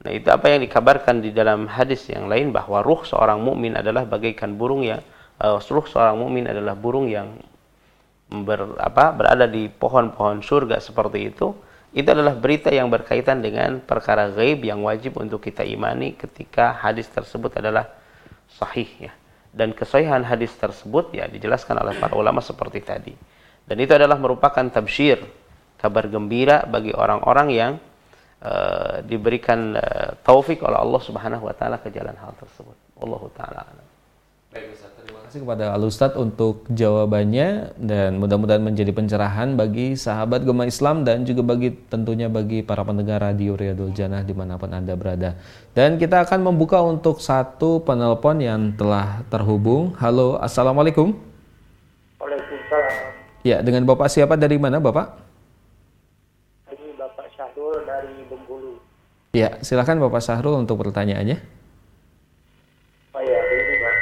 Speaker 2: Nah, itu apa yang dikabarkan di dalam hadis yang lain bahwa ruh seorang mukmin adalah bagaikan burung yang uh, ruh seorang mukmin adalah burung yang ber, apa, berada di pohon-pohon surga seperti itu. Itu adalah berita yang berkaitan dengan perkara gaib yang wajib untuk kita imani ketika hadis tersebut adalah sahih ya. Dan kesahihan hadis tersebut ya dijelaskan oleh para ulama seperti tadi. Dan itu adalah merupakan tabsyir, kabar gembira bagi orang-orang yang uh, diberikan uh, taufik oleh Allah Subhanahu wa taala ke jalan hal tersebut. Allah taala.
Speaker 1: Baik Ustaz, terima kasih kepada Al Ustaz untuk jawabannya dan mudah-mudahan menjadi pencerahan bagi sahabat Gema Islam dan juga bagi tentunya bagi para pendengar radio Riyadul Jannah di mana pun Anda berada. Dan kita akan membuka untuk satu penelpon yang telah terhubung. Halo, Assalamualaikum.
Speaker 4: Waalaikumsalam.
Speaker 1: Ya, dengan Bapak siapa dari mana Bapak?
Speaker 4: Ini Bapak Syahrul dari Bengkulu.
Speaker 1: Ya, silakan Bapak Syahrul untuk pertanyaannya.
Speaker 4: Oh ya, ini Pak.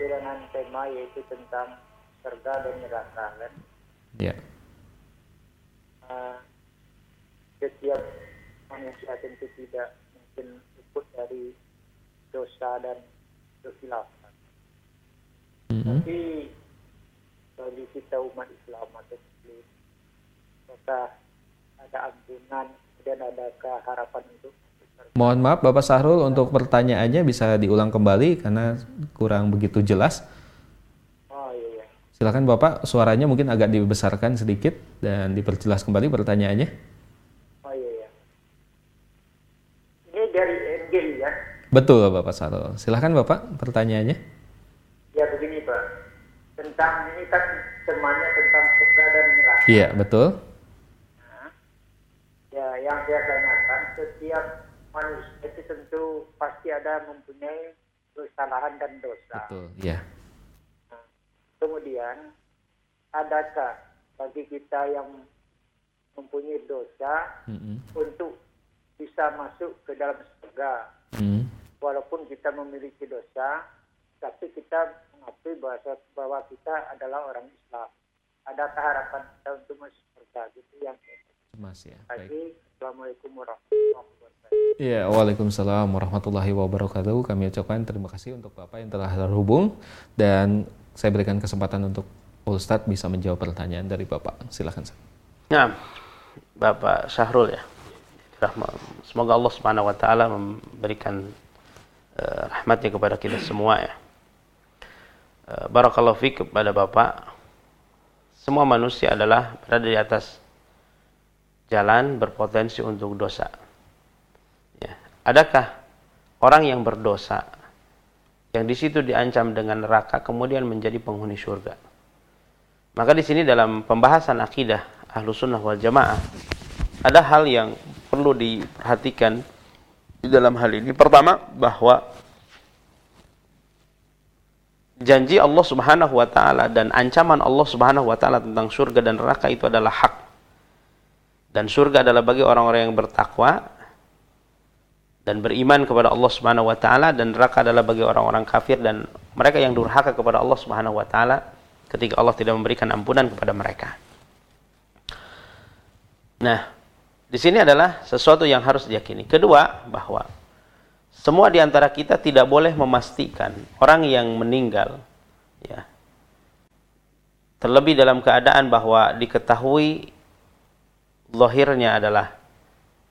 Speaker 4: Dengan tema yaitu tentang surga dan neraka kan.
Speaker 1: Ya.
Speaker 4: Uh, setiap manusia tentu tidak mungkin luput dari dosa dan kekhilafan.
Speaker 1: Mhm.
Speaker 4: Tapi bagi kita umat Islam atau Muslim, apakah ada ampunan dan adakah harapan untuk
Speaker 1: Mohon maaf Bapak Syahrul untuk pertanyaannya bisa diulang kembali karena kurang begitu jelas.
Speaker 4: Oh iya, iya.
Speaker 1: Silakan Bapak, suaranya mungkin agak dibesarkan sedikit dan diperjelas kembali pertanyaannya.
Speaker 4: Oh iya, iya. Ini dari NGI ya.
Speaker 1: Betul Bapak Syahrul. Silakan Bapak pertanyaannya.
Speaker 4: Ya begini Pak, tentang ini kan temanya tentang surga dan neraka.
Speaker 1: Iya, betul.
Speaker 4: Ya yang saya tanyakan setiap manusia itu tentu pasti ada mempunyai kesalahan dan dosa.
Speaker 1: Betul, iya.
Speaker 4: Kemudian adakah bagi kita yang mempunyai dosa
Speaker 1: Mm-mm.
Speaker 4: untuk bisa masuk ke dalam surga
Speaker 1: Mm.
Speaker 4: walaupun kita memiliki dosa tapi kita mengakui bahwa, bahwa kita adalah orang Islam. Adakah harapan kita untuk masuk surga? Gitu yang
Speaker 1: Mas ya. Baik.
Speaker 4: Assalamualaikum warahmatullahi wabarakatuh.
Speaker 1: Iya, Waalaikumsalam warahmatullahi wabarakatuh. Kami ucapkan terima kasih untuk Bapak yang telah terhubung dan saya berikan kesempatan untuk Ustadz bisa menjawab pertanyaan dari Bapak. Silakan. Ustaz.
Speaker 2: Nah, Bapak Syahrul ya. Semoga Allah Subhanahu wa taala memberikan eh, rahmatnya kepada kita semua ya. Eh, Barakallahu fiik kepada Bapak. Semua manusia adalah berada di atas jalan berpotensi untuk dosa. Ya. Adakah orang yang berdosa yang di situ diancam dengan neraka kemudian menjadi penghuni surga? Maka di sini dalam pembahasan akidah ahlu sunnah wal jamaah ada hal yang perlu diperhatikan di dalam hal ini. Pertama bahwa janji Allah Subhanahu wa taala dan ancaman Allah Subhanahu wa taala tentang surga dan neraka itu adalah hak. Dan surga adalah bagi orang-orang yang bertakwa dan beriman kepada Allah Subhanahu wa taala dan neraka adalah bagi orang-orang kafir dan mereka yang durhaka kepada Allah Subhanahu wa taala ketika Allah tidak memberikan ampunan kepada mereka. Nah, di sini adalah sesuatu yang harus diyakini. Kedua, bahwa semua di antara kita tidak boleh memastikan orang yang meninggal ya. Terlebih dalam keadaan bahwa diketahui lahirnya adalah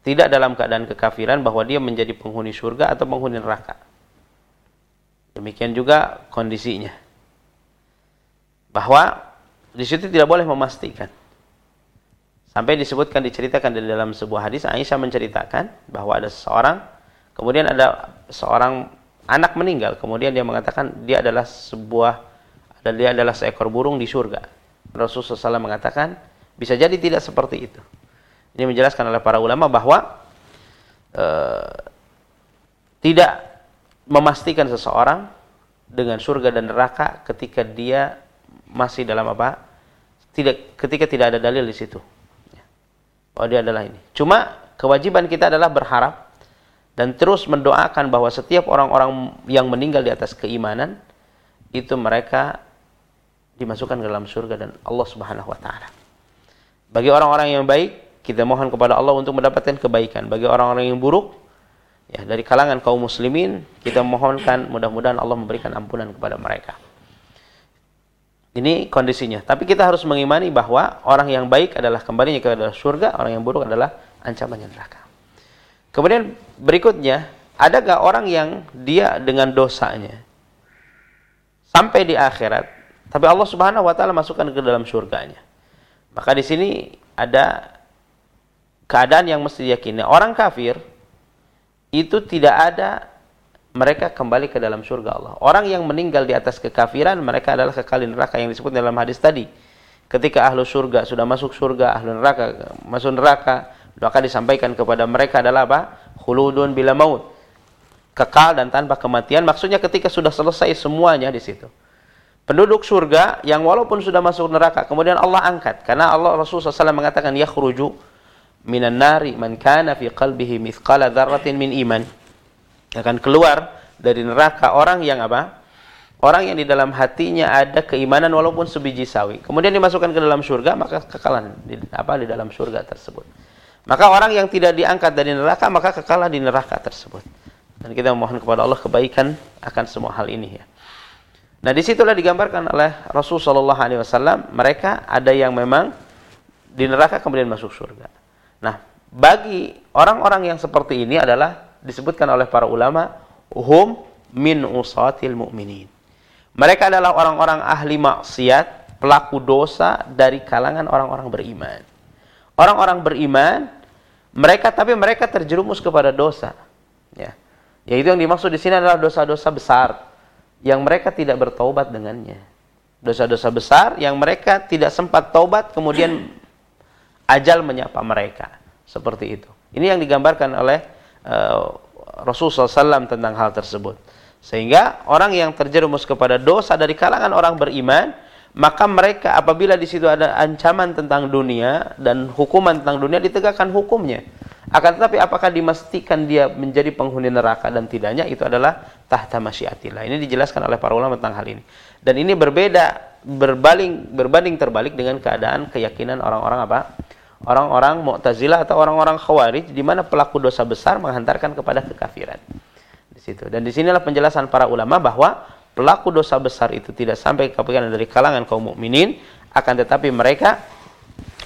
Speaker 2: tidak dalam keadaan kekafiran bahwa dia menjadi penghuni surga atau penghuni neraka. Demikian juga kondisinya. Bahwa di situ tidak boleh memastikan. Sampai disebutkan diceritakan di dalam sebuah hadis Aisyah menceritakan bahwa ada seseorang kemudian ada seorang anak meninggal kemudian dia mengatakan dia adalah sebuah dia adalah seekor burung di surga. Rasulullah SAW mengatakan bisa jadi tidak seperti itu. Ini menjelaskan oleh para ulama bahwa eh, tidak memastikan seseorang dengan surga dan neraka ketika dia masih dalam apa? Tidak ketika tidak ada dalil di situ. Oh dia adalah ini. Cuma kewajiban kita adalah berharap dan terus mendoakan bahwa setiap orang-orang yang meninggal di atas keimanan itu mereka dimasukkan ke dalam surga dan Allah Subhanahu wa taala. Bagi orang-orang yang baik kita mohon kepada Allah untuk mendapatkan kebaikan. Bagi orang-orang yang buruk, ya dari kalangan kaum muslimin, kita mohonkan mudah-mudahan Allah memberikan ampunan kepada mereka. Ini kondisinya. Tapi kita harus mengimani bahwa orang yang baik adalah kembalinya ke dalam surga, orang yang buruk adalah ancaman neraka. Kemudian berikutnya, ada gak orang yang dia dengan dosanya sampai di akhirat, tapi Allah Subhanahu wa taala masukkan ke dalam surganya. Maka di sini ada keadaan yang mesti diyakini. Orang kafir itu tidak ada mereka kembali ke dalam surga Allah. Orang yang meninggal di atas kekafiran, mereka adalah kekal di neraka yang disebut dalam hadis tadi. Ketika ahlu surga sudah masuk surga, ahlu neraka masuk neraka, maka disampaikan kepada mereka adalah apa? Khuludun bila maut. Kekal dan tanpa kematian. Maksudnya ketika sudah selesai semuanya di situ. Penduduk surga yang walaupun sudah masuk neraka, kemudian Allah angkat. Karena Allah Rasulullah SAW mengatakan, Yakhruju minan nari man kana fi qalbihi mithqala dzarratin min iman. Akan keluar dari neraka orang yang apa? Orang yang di dalam hatinya ada keimanan walaupun sebiji sawi. Kemudian dimasukkan ke dalam surga maka kekalan di, apa di dalam surga tersebut. Maka orang yang tidak diangkat dari neraka maka kekalah di neraka tersebut. Dan kita mohon kepada Allah kebaikan akan semua hal ini ya. Nah di situlah digambarkan oleh Rasul Shallallahu Alaihi Wasallam mereka ada yang memang di neraka kemudian masuk surga. Nah, bagi orang-orang yang seperti ini adalah disebutkan oleh para ulama hum min usatil mu'minin. Mereka adalah orang-orang ahli maksiat, pelaku dosa dari kalangan orang-orang beriman. Orang-orang beriman, mereka tapi mereka terjerumus kepada dosa. Ya. Yaitu yang dimaksud di sini adalah dosa-dosa besar yang mereka tidak bertaubat dengannya. Dosa-dosa besar yang mereka tidak sempat taubat kemudian ajal menyapa mereka. Seperti itu. Ini yang digambarkan oleh uh, Rasulullah SAW tentang hal tersebut. Sehingga orang yang terjerumus kepada dosa dari kalangan orang beriman, maka mereka apabila di situ ada ancaman tentang dunia dan hukuman tentang dunia ditegakkan hukumnya. Akan tetapi apakah dimastikan dia menjadi penghuni neraka dan tidaknya itu adalah tahta masyiatillah. Ini dijelaskan oleh para ulama tentang hal ini. Dan ini berbeda berbaling berbanding terbalik dengan keadaan keyakinan orang-orang apa? Orang-orang Mu'tazilah atau orang-orang Khawarij di mana pelaku dosa besar menghantarkan kepada kekafiran. Di situ. Dan di sinilah penjelasan para ulama bahwa pelaku dosa besar itu tidak sampai kekafiran dari kalangan kaum mukminin, akan tetapi mereka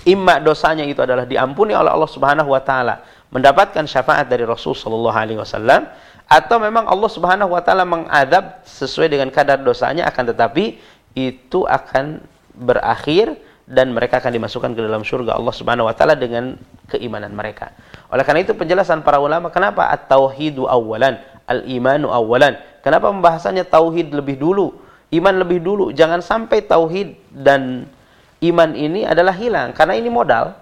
Speaker 2: imma dosanya itu adalah diampuni oleh Allah Subhanahu wa taala, mendapatkan syafaat dari Rasul sallallahu alaihi wasallam atau memang Allah Subhanahu wa taala mengadab sesuai dengan kadar dosanya akan tetapi itu akan berakhir dan mereka akan dimasukkan ke dalam surga Allah Subhanahu wa taala dengan keimanan mereka. Oleh karena itu penjelasan para ulama kenapa at-tauhidu awalan, al-imanu awalan. Kenapa pembahasannya tauhid lebih dulu, iman lebih dulu. Jangan sampai tauhid dan iman ini adalah hilang karena ini modal.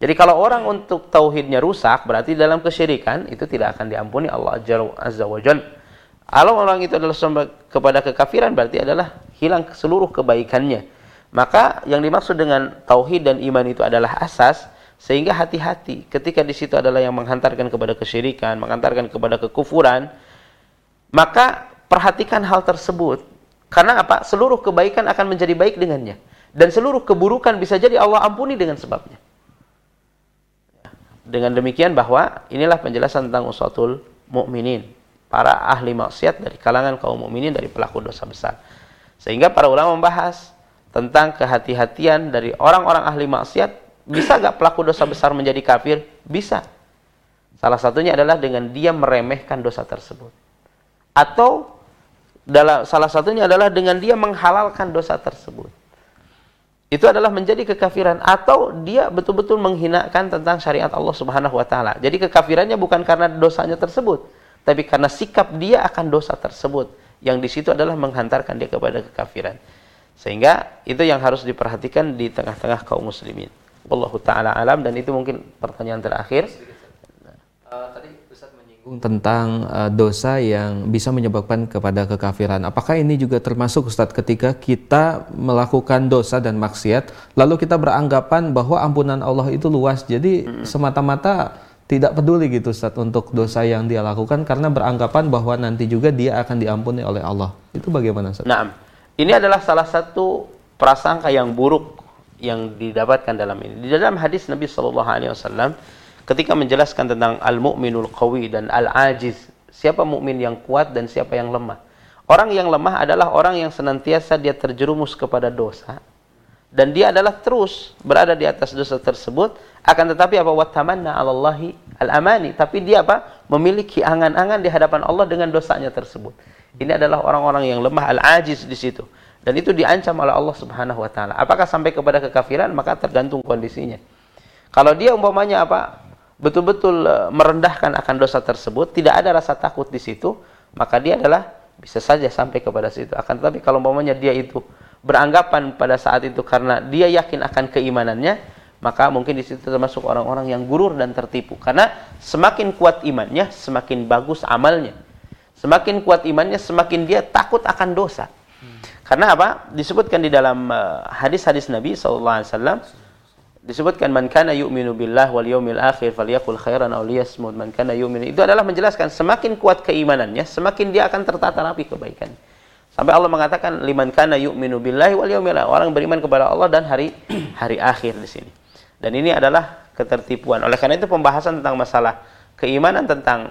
Speaker 2: Jadi kalau orang untuk tauhidnya rusak berarti dalam kesyirikan itu tidak akan diampuni Allah Azza wa Jalla. Kalau orang itu adalah kepada kekafiran berarti adalah hilang seluruh kebaikannya. Maka yang dimaksud dengan tauhid dan iman itu adalah asas sehingga hati-hati ketika di situ adalah yang menghantarkan kepada kesyirikan, menghantarkan kepada kekufuran, maka perhatikan hal tersebut. Karena apa? Seluruh kebaikan akan menjadi baik dengannya dan seluruh keburukan bisa jadi Allah ampuni dengan sebabnya. Dengan demikian bahwa inilah penjelasan tentang usatul mukminin, para ahli maksiat dari kalangan kaum mukminin dari pelaku dosa besar. Sehingga para ulama membahas tentang kehati-hatian dari orang-orang ahli maksiat, bisa gak pelaku dosa besar menjadi kafir? Bisa. Salah satunya adalah dengan dia meremehkan dosa tersebut. Atau dalam salah satunya adalah dengan dia menghalalkan dosa tersebut. Itu adalah menjadi kekafiran atau dia betul-betul menghinakan tentang syariat Allah Subhanahu wa taala. Jadi kekafirannya bukan karena dosanya tersebut, tapi karena sikap dia akan dosa tersebut yang di situ adalah menghantarkan dia kepada kekafiran. Sehingga itu yang harus diperhatikan di tengah-tengah kaum muslimin. Wallahu taala alam dan itu mungkin pertanyaan terakhir.
Speaker 1: Uh, tadi Ustaz menyinggung tentang uh, dosa yang bisa menyebabkan kepada kekafiran. Apakah ini juga termasuk Ustaz ketika kita melakukan dosa dan maksiat lalu kita beranggapan bahwa ampunan Allah itu luas. Jadi hmm. semata-mata tidak peduli gitu Ustaz untuk dosa yang dia lakukan karena beranggapan bahwa nanti juga dia akan diampuni oleh Allah. Itu bagaimana Ustaz?
Speaker 2: Nah, ini adalah salah satu prasangka yang buruk yang didapatkan dalam ini. Di dalam hadis Nabi Shallallahu Alaihi Wasallam ketika menjelaskan tentang al-mu'minul qawi dan al-ajiz, siapa mukmin yang kuat dan siapa yang lemah. Orang yang lemah adalah orang yang senantiasa dia terjerumus kepada dosa dan dia adalah terus berada di atas dosa tersebut akan tetapi apa watamanna 'alallahi al-amani tapi dia apa memiliki angan-angan di hadapan Allah dengan dosanya tersebut. Ini adalah orang-orang yang lemah al-ajiz di situ. Dan itu diancam oleh Allah Subhanahu wa taala. Apakah sampai kepada kekafiran? Maka tergantung kondisinya. Kalau dia umpamanya apa? Betul-betul e, merendahkan akan dosa tersebut, tidak ada rasa takut di situ, maka dia adalah bisa saja sampai kepada situ. Akan tetapi kalau umpamanya dia itu beranggapan pada saat itu karena dia yakin akan keimanannya, maka mungkin di situ termasuk orang-orang yang gurur dan tertipu. Karena semakin kuat imannya, semakin bagus amalnya. Semakin kuat imannya, semakin dia takut akan dosa. Karena apa? Disebutkan di dalam uh, hadis-hadis Nabi SAW disebutkan man kana yu'minu billah wal yawmil akhir falyakul khairan aw liyasmut man kana yu'minu itu adalah menjelaskan semakin kuat keimanannya semakin dia akan tertata rapi kebaikan sampai Allah mengatakan liman kana yu'minu billahi wal yawmil akhir orang beriman kepada Allah dan hari hari akhir di sini dan ini adalah ketertipuan oleh karena itu pembahasan tentang masalah keimanan tentang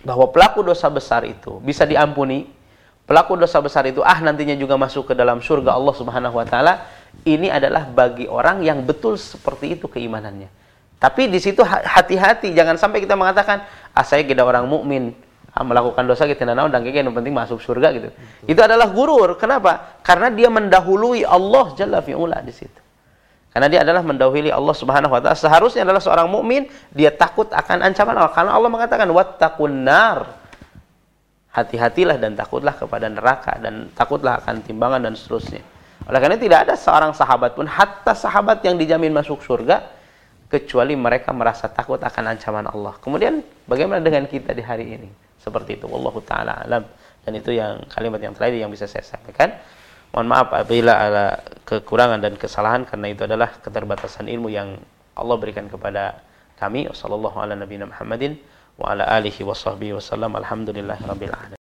Speaker 2: bahwa pelaku dosa besar itu bisa diampuni pelaku dosa besar itu ah nantinya juga masuk ke dalam surga Allah Subhanahu wa taala, ini adalah bagi orang yang betul seperti itu keimanannya. Tapi di situ hati-hati jangan sampai kita mengatakan ah saya tidak orang mukmin ah, melakukan dosa kita tidak dan yang penting masuk surga gitu. Itu adalah gurur. Kenapa? Karena dia mendahului Allah Jalla fi'ula di situ. Karena dia adalah mendahului Allah Subhanahu wa taala. Seharusnya adalah seorang mukmin dia takut akan ancaman Allah karena Allah mengatakan wattaqun nar hati-hatilah dan takutlah kepada neraka dan takutlah akan timbangan dan seterusnya. Oleh karena tidak ada seorang sahabat pun, hatta sahabat yang dijamin masuk surga, kecuali mereka merasa takut akan ancaman Allah. Kemudian bagaimana dengan kita di hari ini? Seperti itu. Wallahu ta'ala alam. Dan itu yang kalimat yang terakhir yang bisa saya sampaikan. Mohon maaf apabila ada kekurangan dan kesalahan karena itu adalah keterbatasan ilmu yang Allah berikan kepada kami. Wassalamualaikum warahmatullahi wabarakatuh wa ala alihi wa sahbihi wasallam alhamdulillahi rabbil alamin